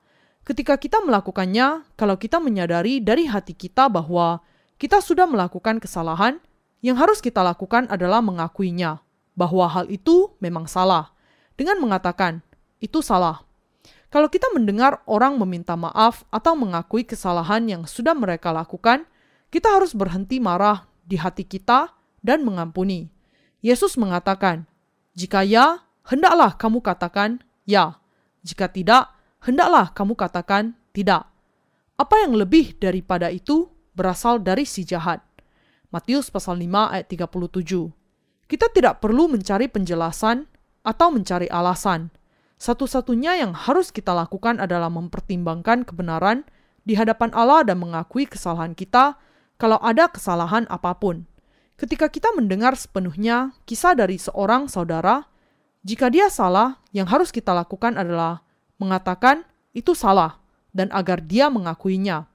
Ketika kita melakukannya, kalau kita menyadari dari hati kita bahwa kita sudah melakukan kesalahan, yang harus kita lakukan adalah mengakuinya bahwa hal itu memang salah, dengan mengatakan itu salah. Kalau kita mendengar orang meminta maaf atau mengakui kesalahan yang sudah mereka lakukan, kita harus berhenti marah di hati kita dan mengampuni. Yesus mengatakan, "Jika ya, hendaklah kamu katakan ya; jika tidak, hendaklah kamu katakan tidak." Apa yang lebih daripada itu berasal dari si jahat. Matius pasal 5 ayat 37. Kita tidak perlu mencari penjelasan atau mencari alasan. Satu-satunya yang harus kita lakukan adalah mempertimbangkan kebenaran di hadapan Allah dan mengakui kesalahan kita kalau ada kesalahan apa pun. Ketika kita mendengar sepenuhnya kisah dari seorang saudara, jika dia salah, yang harus kita lakukan adalah mengatakan itu salah dan agar dia mengakuinya.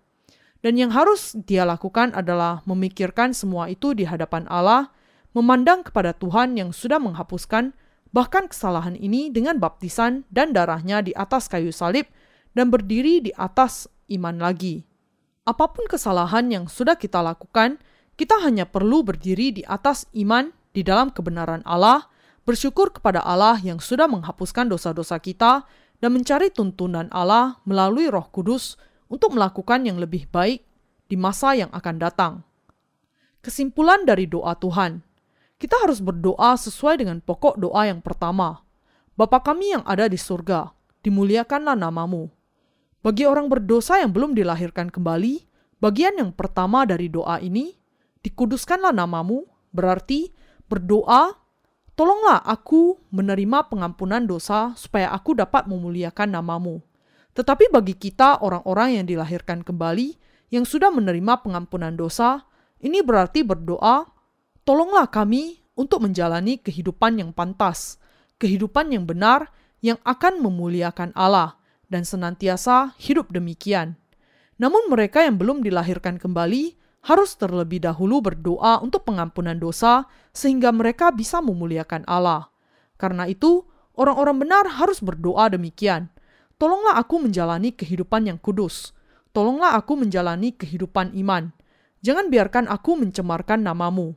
Dan yang harus dia lakukan adalah memikirkan semua itu di hadapan Allah, memandang kepada Tuhan yang sudah menghapuskan bahkan kesalahan ini dengan baptisan dan darahnya di atas kayu salib dan berdiri di atas iman lagi. Apa pun kesalahan yang sudah kita lakukan, kita hanya perlu berdiri di atas iman di dalam kebenaran Allah, bersyukur kepada Allah yang sudah menghapuskan dosa-dosa kita, dan mencari tuntunan Allah melalui Roh Kudus untuk melakukan yang lebih baik di masa yang akan datang. Kesimpulan dari doa Tuhan, kita harus berdoa sesuai dengan pokok doa yang pertama. Bapa kami yang ada di surga, dimuliakanlah namamu. Bagi orang berdosa yang belum dilahirkan kembali, bagian yang pertama dari doa ini, dikuduskanlah namamu, berarti berdoa, tolonglah aku menerima pengampunan dosa supaya aku dapat memuliakan namamu. Tetapi bagi kita, orang-orang yang dilahirkan kembali, yang sudah menerima pengampunan dosa, ini berarti berdoa, "Tolonglah kami untuk menjalani kehidupan yang pantas, kehidupan yang benar, yang akan memuliakan Allah, dan senantiasa hidup demikian." Namun, mereka yang belum dilahirkan kembali harus terlebih dahulu berdoa untuk pengampunan dosa, sehingga mereka bisa memuliakan Allah. Karena itu, orang-orang benar harus berdoa demikian Tolonglah aku menjalani kehidupan yang kudus. Tolonglah aku menjalani kehidupan iman. Jangan biarkan aku mencemarkan namamu.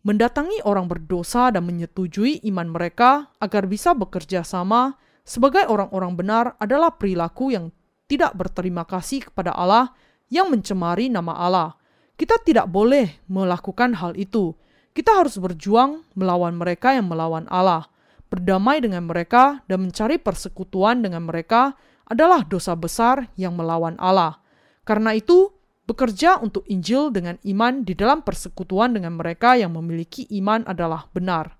Mendatangi orang berdosa dan menyetujui iman mereka agar bisa bekerja sama sebagai orang-orang benar adalah perilaku yang tidak berterima kasih kepada Allah yang mencemari nama Allah. Kita tidak boleh melakukan hal itu. Kita harus berjuang melawan mereka yang melawan Allah berdamai dengan mereka dan mencari persekutuan dengan mereka adalah dosa besar yang melawan Allah. Karena itu, bekerja untuk Injil dengan iman di dalam persekutuan dengan mereka yang memiliki iman adalah benar.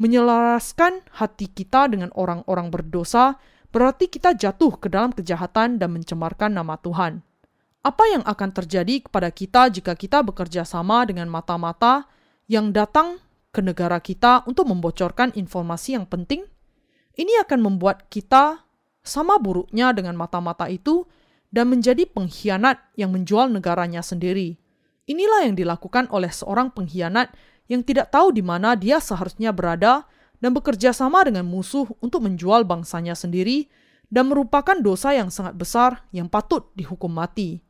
Menyelaraskan hati kita dengan orang-orang berdosa berarti kita jatuh ke dalam kejahatan dan mencemarkan nama Tuhan. Apa yang akan terjadi kepada kita jika kita bekerja sama dengan mata-mata yang datang ke negara kita untuk membocorkan informasi yang penting, ini akan membuat kita sama buruknya dengan mata-mata itu dan menjadi pengkhianat yang menjual negaranya sendiri. Inilah yang dilakukan oleh seorang pengkhianat yang tidak tahu di mana dia seharusnya berada dan bekerja sama dengan musuh untuk menjual bangsanya sendiri dan merupakan dosa yang sangat besar yang patut dihukum mati.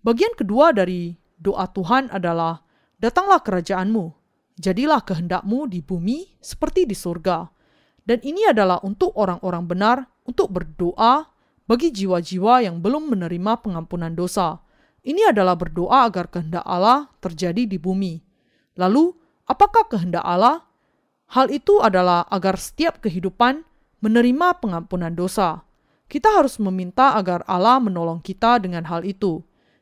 Bagian kedua dari doa Tuhan adalah, Datanglah kerajaanmu, jadilah kehendakmu di bumi seperti di surga. Dan ini adalah untuk orang-orang benar untuk berdoa bagi jiwa-jiwa yang belum menerima pengampunan dosa. Ini adalah berdoa agar kehendak Allah terjadi di bumi. Lalu, apakah kehendak Allah? Hal itu adalah agar setiap kehidupan menerima pengampunan dosa. Kita harus meminta agar Allah menolong kita dengan hal itu.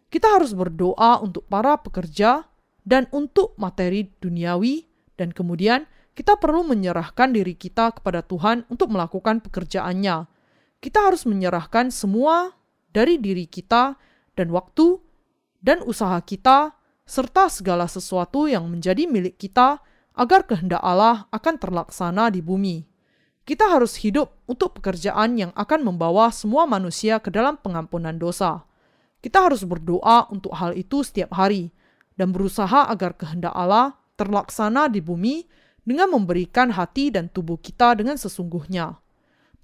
Kita harus berdoa untuk para pekerja dan untuk materi duniawi, dan kemudian kita perlu menyerahkan diri kita kepada Tuhan untuk melakukan pekerjaannya. Kita harus menyerahkan semua dari diri kita dan waktu dan usaha kita, serta segala sesuatu yang menjadi milik kita, agar kehendak Allah akan terlaksana di bumi. Kita harus hidup untuk pekerjaan yang akan membawa semua manusia ke dalam pengampunan dosa. Kita harus berdoa untuk hal itu setiap hari dan berusaha agar kehendak Allah terlaksana di bumi dengan memberikan hati dan tubuh kita dengan sesungguhnya.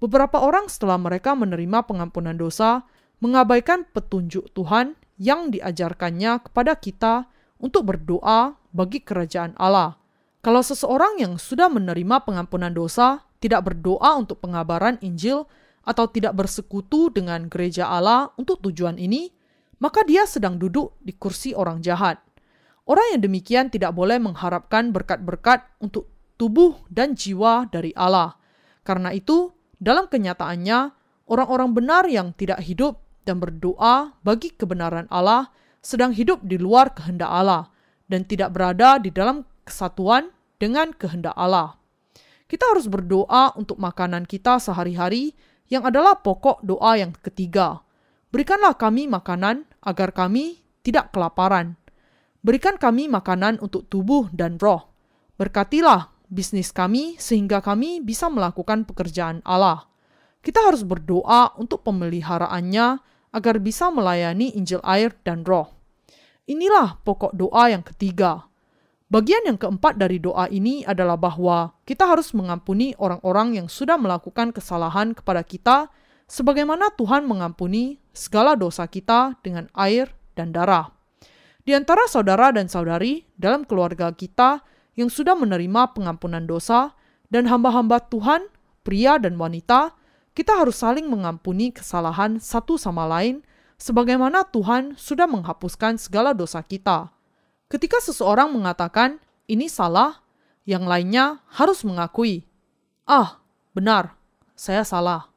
Beberapa orang setelah mereka menerima pengampunan dosa mengabaikan petunjuk Tuhan yang diajarkannya kepada kita untuk berdoa bagi kerajaan Allah. Kalau seseorang yang sudah menerima pengampunan dosa tidak berdoa untuk pengabaran Injil atau tidak bersekutu dengan gereja Allah untuk tujuan ini, maka dia sedang duduk di kursi orang jahat. Orang yang demikian tidak boleh mengharapkan berkat-berkat untuk tubuh dan jiwa dari Allah. Karena itu, dalam kenyataannya, orang-orang benar yang tidak hidup dan berdoa bagi kebenaran Allah sedang hidup di luar kehendak Allah dan tidak berada di dalam kesatuan dengan kehendak Allah. Kita harus berdoa untuk makanan kita sehari-hari yang adalah pokok doa yang ketiga. Berikanlah kami makanan agar kami tidak kelaparan. Berikan kami makanan untuk tubuh dan roh. Berkatilah bisnis kami sehingga kami bisa melakukan pekerjaan Allah. Kita harus berdoa untuk pemeliharaannya agar bisa melayani Injil air dan roh. Inilah pokok doa yang ketiga. Bagian yang keempat dari doa ini adalah bahwa kita harus mengampuni orang-orang yang sudah melakukan kesalahan kepada kita, sebagaimana Tuhan mengampuni segala dosa kita dengan air dan darah. Di antara saudara dan saudari dalam keluarga kita yang sudah menerima pengampunan dosa, dan hamba-hamba Tuhan, pria dan wanita, kita harus saling mengampuni kesalahan satu sama lain, sebagaimana Tuhan sudah menghapuskan segala dosa kita. Ketika seseorang mengatakan ini salah, yang lainnya harus mengakui, "Ah, benar, saya salah."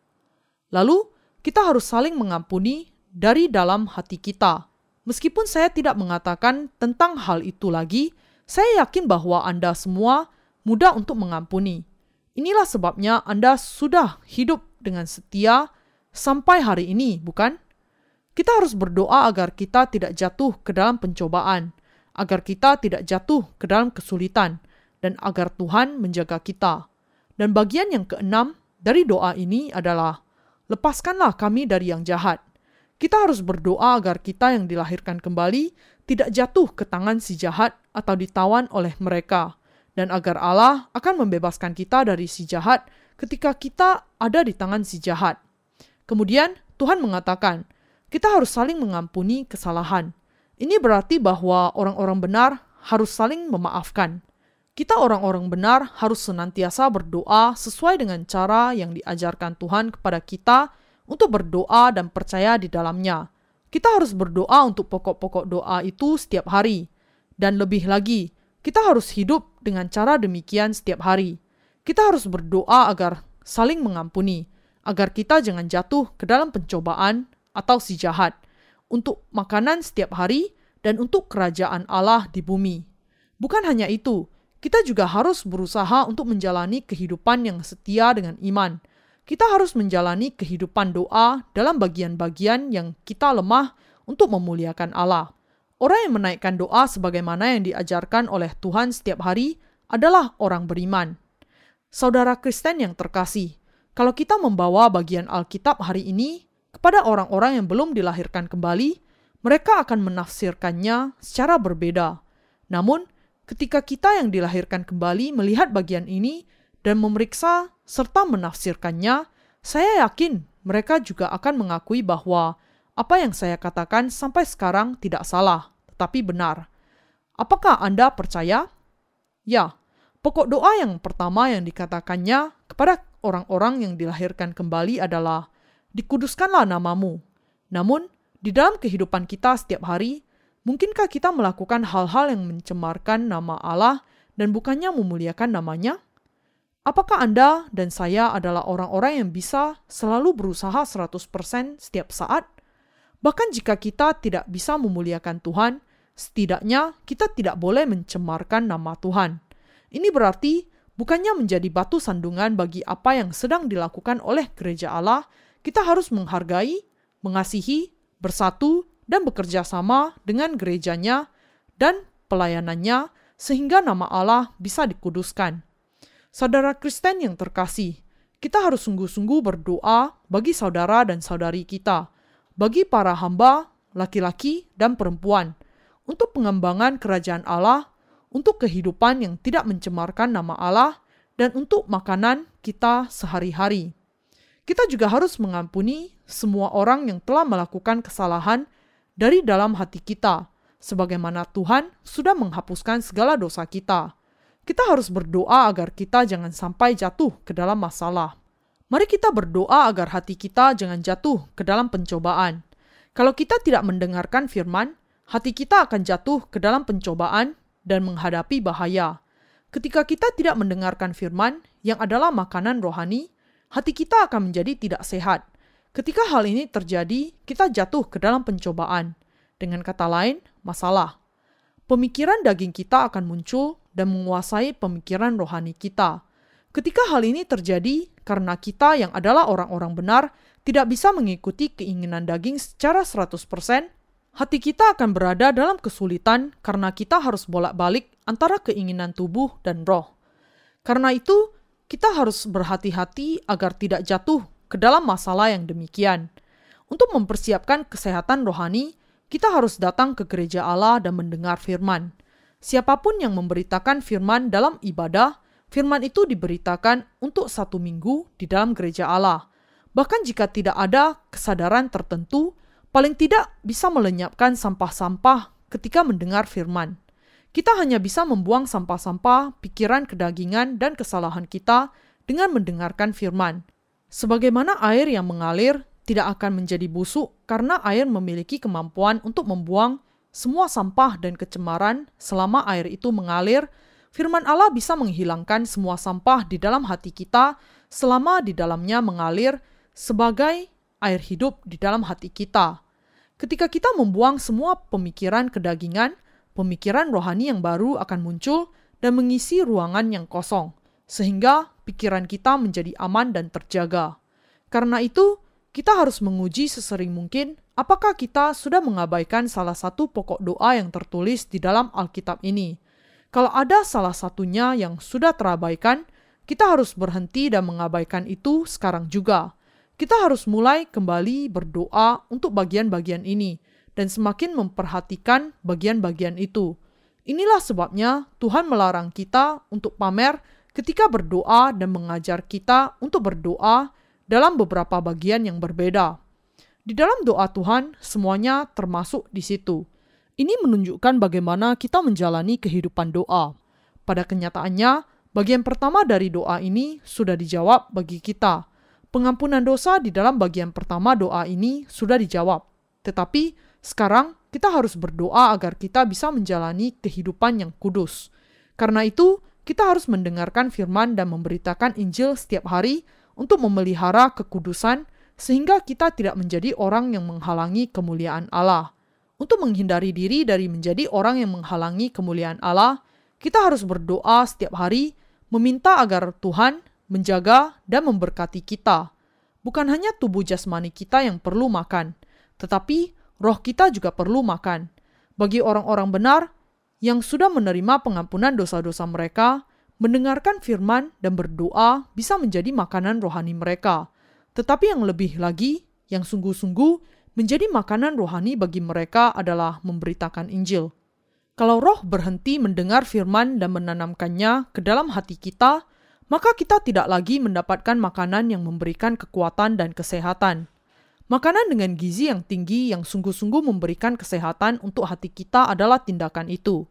Lalu kita harus saling mengampuni dari dalam hati kita. Meskipun saya tidak mengatakan tentang hal itu lagi, saya yakin bahwa Anda semua mudah untuk mengampuni. Inilah sebabnya Anda sudah hidup dengan setia sampai hari ini, bukan? Kita harus berdoa agar kita tidak jatuh ke dalam pencobaan agar kita tidak jatuh ke dalam kesulitan, dan agar Tuhan menjaga kita. Dan bagian yang keenam dari doa ini adalah, lepaskanlah kami dari yang jahat. Kita harus berdoa agar kita yang dilahirkan kembali tidak jatuh ke tangan si jahat atau ditawan oleh mereka, dan agar Allah akan membebaskan kita dari si jahat ketika kita ada di tangan si jahat. Kemudian Tuhan mengatakan, kita harus saling mengampuni kesalahan, ini berarti bahwa orang-orang benar harus saling memaafkan. Kita orang-orang benar harus senantiasa berdoa sesuai dengan cara yang diajarkan Tuhan kepada kita untuk berdoa dan percaya di dalamnya. Kita harus berdoa untuk pokok-pokok doa itu setiap hari. Dan lebih lagi, kita harus hidup dengan cara demikian setiap hari. Kita harus berdoa agar saling mengampuni, agar kita jangan jatuh ke dalam pencobaan atau si jahat untuk makanan setiap hari, dan untuk kerajaan Allah di bumi. Bukan hanya itu, kita juga harus berusaha untuk menjalani kehidupan yang setia dengan iman. Kita harus menjalani kehidupan doa dalam bagian-bagian yang kita lemah untuk memuliakan Allah. Orang yang menaikkan doa sebagaimana yang diajarkan oleh Tuhan setiap hari adalah orang beriman. Saudara Kristen yang terkasih, kalau kita membawa bagian Alkitab hari ini kepada orang-orang yang belum dilahirkan kembali, mereka akan menafsirkannya secara berbeda. Namun, ketika kita yang dilahirkan kembali melihat bagian ini dan memeriksa serta menafsirkannya, saya yakin mereka juga akan mengakui bahwa apa yang saya katakan sampai sekarang tidak salah, tetapi benar. Apakah Anda percaya? Ya, pokok doa yang pertama yang dikatakannya kepada orang-orang yang dilahirkan kembali adalah, Dikuduskanlah namamu. Namun, di dalam kehidupan kita setiap hari, mungkinkah kita melakukan hal-hal yang mencemarkan nama Allah dan bukannya memuliakan namanya? Apakah Anda dan saya adalah orang-orang yang bisa selalu berusaha 100% setiap saat? Bahkan jika kita tidak bisa memuliakan Tuhan, setidaknya kita tidak boleh mencemarkan nama Tuhan. Ini berarti bukannya menjadi batu sandungan bagi apa yang sedang dilakukan oleh gereja Allah, kita harus menghargai, mengasihi, bersatu, dan bekerja sama dengan gerejanya dan pelayanannya sehingga nama Allah bisa dikuduskan. Saudara Kristen yang terkasih, kita harus sungguh-sungguh berdoa bagi saudara dan saudari kita, bagi para hamba, laki-laki, dan perempuan, untuk pengembangan kerajaan Allah, untuk kehidupan yang tidak mencemarkan nama Allah, dan untuk makanan kita sehari-hari. Kita juga harus mengampuni semua orang yang telah melakukan kesalahan dari dalam hati kita, sebagaimana Tuhan sudah menghapuskan segala dosa kita. Kita harus berdoa agar kita jangan sampai jatuh ke dalam masalah. Mari kita berdoa agar hati kita jangan jatuh ke dalam pencobaan. Kalau kita tidak mendengarkan firman, hati kita akan jatuh ke dalam pencobaan dan menghadapi bahaya. Ketika kita tidak mendengarkan firman, yang adalah makanan rohani, hati kita akan menjadi tidak sehat. Ketika hal ini terjadi, kita jatuh ke dalam pencobaan. Dengan kata lain, masalah. Pemikiran daging kita akan muncul dan menguasai pemikiran rohani kita. Ketika hal ini terjadi, karena kita yang adalah orang-orang benar tidak bisa mengikuti keinginan daging secara 100%, hati kita akan berada dalam kesulitan karena kita harus bolak-balik antara keinginan tubuh dan roh. Karena itu, kita harus berhati-hati agar tidak jatuh ke dalam masalah yang demikian. Untuk mempersiapkan kesehatan rohani, kita harus datang ke gereja Allah dan mendengar firman. Siapa pun yang memberitakan firman dalam ibadah, firman itu diberitakan untuk satu minggu di dalam gereja Allah. Bahkan jika tidak ada kesadaran tertentu, paling tidak bisa melenyapkan sampah-sampah ketika mendengar firman. Kita hanya bisa membuang sampah-sampah, pikiran kedagingan, dan kesalahan kita dengan mendengarkan firman. Sebagaimana air yang mengalir tidak akan menjadi busuk karena air memiliki kemampuan untuk membuang semua sampah dan kecemaran selama air itu mengalir, firman Allah bisa menghilangkan semua sampah di dalam hati kita selama di dalamnya mengalir sebagai air hidup di dalam hati kita. Ketika kita membuang semua pemikiran kedagingan, pemikiran rohani yang baru akan muncul dan mengisi ruangan yang kosong, sehingga pikiran kita menjadi aman dan terjaga. Karena itu, kita harus menguji sesering mungkin apakah kita sudah mengabaikan salah satu pokok doa yang tertulis di dalam Alkitab ini. Kalau ada salah satunya yang sudah terabaikan, kita harus berhenti dan mengabaikan itu sekarang juga. Kita harus mulai kembali berdoa untuk bagian-bagian ini dan semakin memperhatikan bagian-bagian itu. Inilah sebabnya Tuhan melarang kita untuk pamer ketika berdoa dan mengajar kita untuk berdoa dalam beberapa bagian yang berbeda. Di dalam doa Tuhan, semuanya termasuk di situ. Ini menunjukkan bagaimana kita menjalani kehidupan doa. Pada kenyataannya, bagian pertama dari doa ini sudah dijawab bagi kita. Pengampunan dosa di dalam bagian pertama doa ini sudah dijawab. Tetapi sekarang kita harus berdoa agar kita bisa menjalani kehidupan yang kudus. Karena itu, kita harus mendengarkan firman dan memberitakan Injil setiap hari untuk memelihara kekudusan sehingga kita tidak menjadi orang yang menghalangi kemuliaan Allah. Untuk menghindari diri dari menjadi orang yang menghalangi kemuliaan Allah, kita harus berdoa setiap hari meminta agar Tuhan menjaga dan memberkati kita. Bukan hanya tubuh jasmani kita yang perlu makan, tetapi roh kita juga perlu makan. Bagi orang-orang benar yang sudah menerima pengampunan dosa-dosa mereka, mendengarkan firman dan berdoa bisa menjadi makanan rohani mereka. Tetapi yang lebih lagi, yang sungguh-sungguh menjadi makanan rohani bagi mereka adalah memberitakan Injil. Kalau roh berhenti mendengar firman dan menanamkannya ke dalam hati kita, maka kita tidak lagi mendapatkan makanan yang memberikan kekuatan dan kesehatan. Makanan dengan gizi yang tinggi yang sungguh-sungguh memberikan kesehatan untuk hati kita adalah tindakan itu.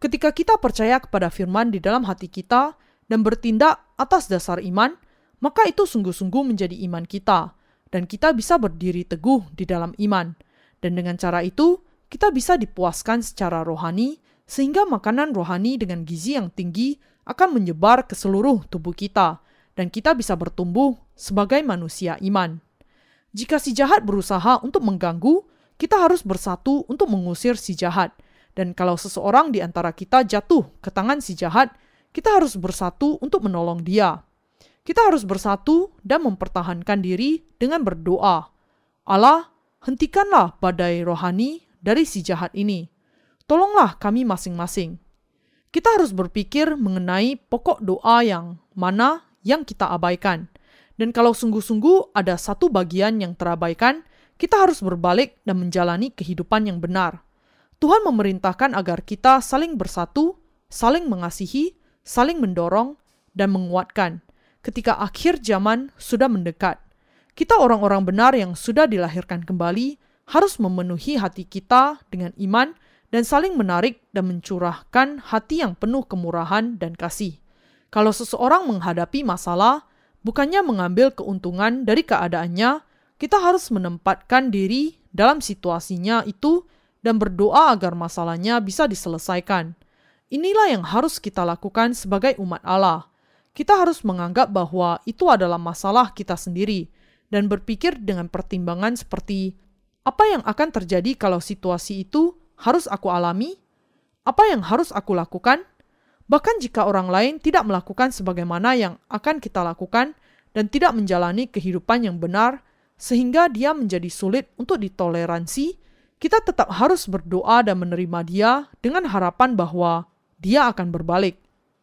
Ketika kita percaya kepada firman di dalam hati kita dan bertindak atas dasar iman, maka itu sungguh-sungguh menjadi iman kita, dan kita bisa berdiri teguh di dalam iman. Dan dengan cara itu, kita bisa dipuaskan secara rohani, sehingga makanan rohani dengan gizi yang tinggi akan menyebar ke seluruh tubuh kita, dan kita bisa bertumbuh sebagai manusia iman. Jika si jahat berusaha untuk mengganggu, kita harus bersatu untuk mengusir si jahat. Dan kalau seseorang di antara kita jatuh ke tangan si jahat, kita harus bersatu untuk menolong dia. Kita harus bersatu dan mempertahankan diri dengan berdoa. Allah, hentikanlah badai rohani dari si jahat ini. Tolonglah kami masing-masing. Kita harus berpikir mengenai pokok doa yang mana yang kita abaikan. Dan kalau sungguh-sungguh ada satu bagian yang terabaikan, kita harus berbalik dan menjalani kehidupan yang benar. Tuhan memerintahkan agar kita saling bersatu, saling mengasihi, saling mendorong, dan menguatkan. Ketika akhir zaman sudah mendekat, kita orang-orang benar yang sudah dilahirkan kembali harus memenuhi hati kita dengan iman dan saling menarik dan mencurahkan hati yang penuh kemurahan dan kasih. Kalau seseorang menghadapi masalah, bukannya mengambil keuntungan dari keadaannya, kita harus menempatkan diri dalam situasinya itu dan berdoa agar masalahnya bisa diselesaikan. Inilah yang harus kita lakukan sebagai umat Allah. Kita harus menganggap bahwa itu adalah masalah kita sendiri dan berpikir dengan pertimbangan seperti apa yang akan terjadi kalau situasi itu harus aku alami? Apa yang harus aku lakukan? Bahkan jika orang lain tidak melakukan sebagaimana yang akan kita lakukan dan tidak menjalani kehidupan yang benar, sehingga dia menjadi sulit untuk ditoleransi, kita tetap harus berdoa dan menerima dia dengan harapan bahwa dia akan berbalik.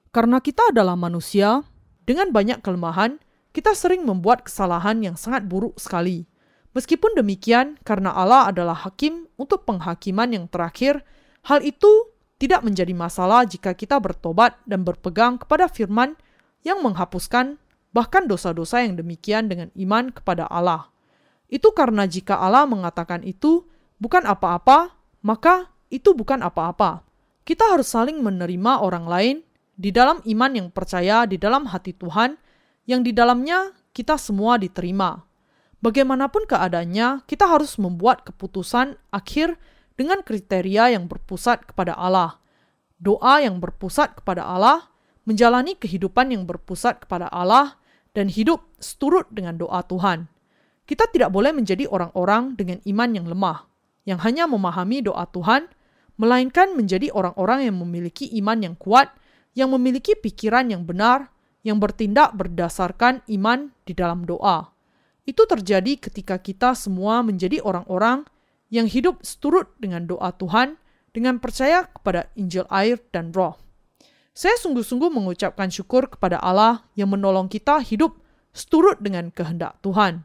Karena kita adalah manusia, dengan banyak kelemahan, kita sering membuat kesalahan yang sangat buruk sekali. Meskipun demikian, karena Allah adalah hakim untuk penghakiman yang terakhir, hal itu tidak menjadi masalah jika kita bertobat dan berpegang kepada firman yang menghapuskan bahkan dosa-dosa yang demikian dengan iman kepada Allah. Itu karena jika Allah mengatakan itu bukan apa-apa, maka itu bukan apa-apa. Kita harus saling menerima orang lain di dalam iman yang percaya di dalam hati Tuhan, yang di dalamnya kita semua diterima. Bagaimanapun keadaannya, kita harus membuat keputusan akhir dengan kriteria yang berpusat kepada Allah. Doa yang berpusat kepada Allah, menjalani kehidupan yang berpusat kepada Allah, dan hidup seturut dengan doa Tuhan. Kita tidak boleh menjadi orang-orang dengan iman yang lemah, yang hanya memahami doa Tuhan, melainkan menjadi orang-orang yang memiliki iman yang kuat, yang memiliki pikiran yang benar, yang bertindak berdasarkan iman di dalam doa. Itu terjadi ketika kita semua menjadi orang-orang yang hidup seturut dengan doa Tuhan dengan percaya kepada Injil air dan roh. Saya sungguh-sungguh mengucapkan syukur kepada Allah yang menolong kita hidup seturut dengan kehendak Tuhan.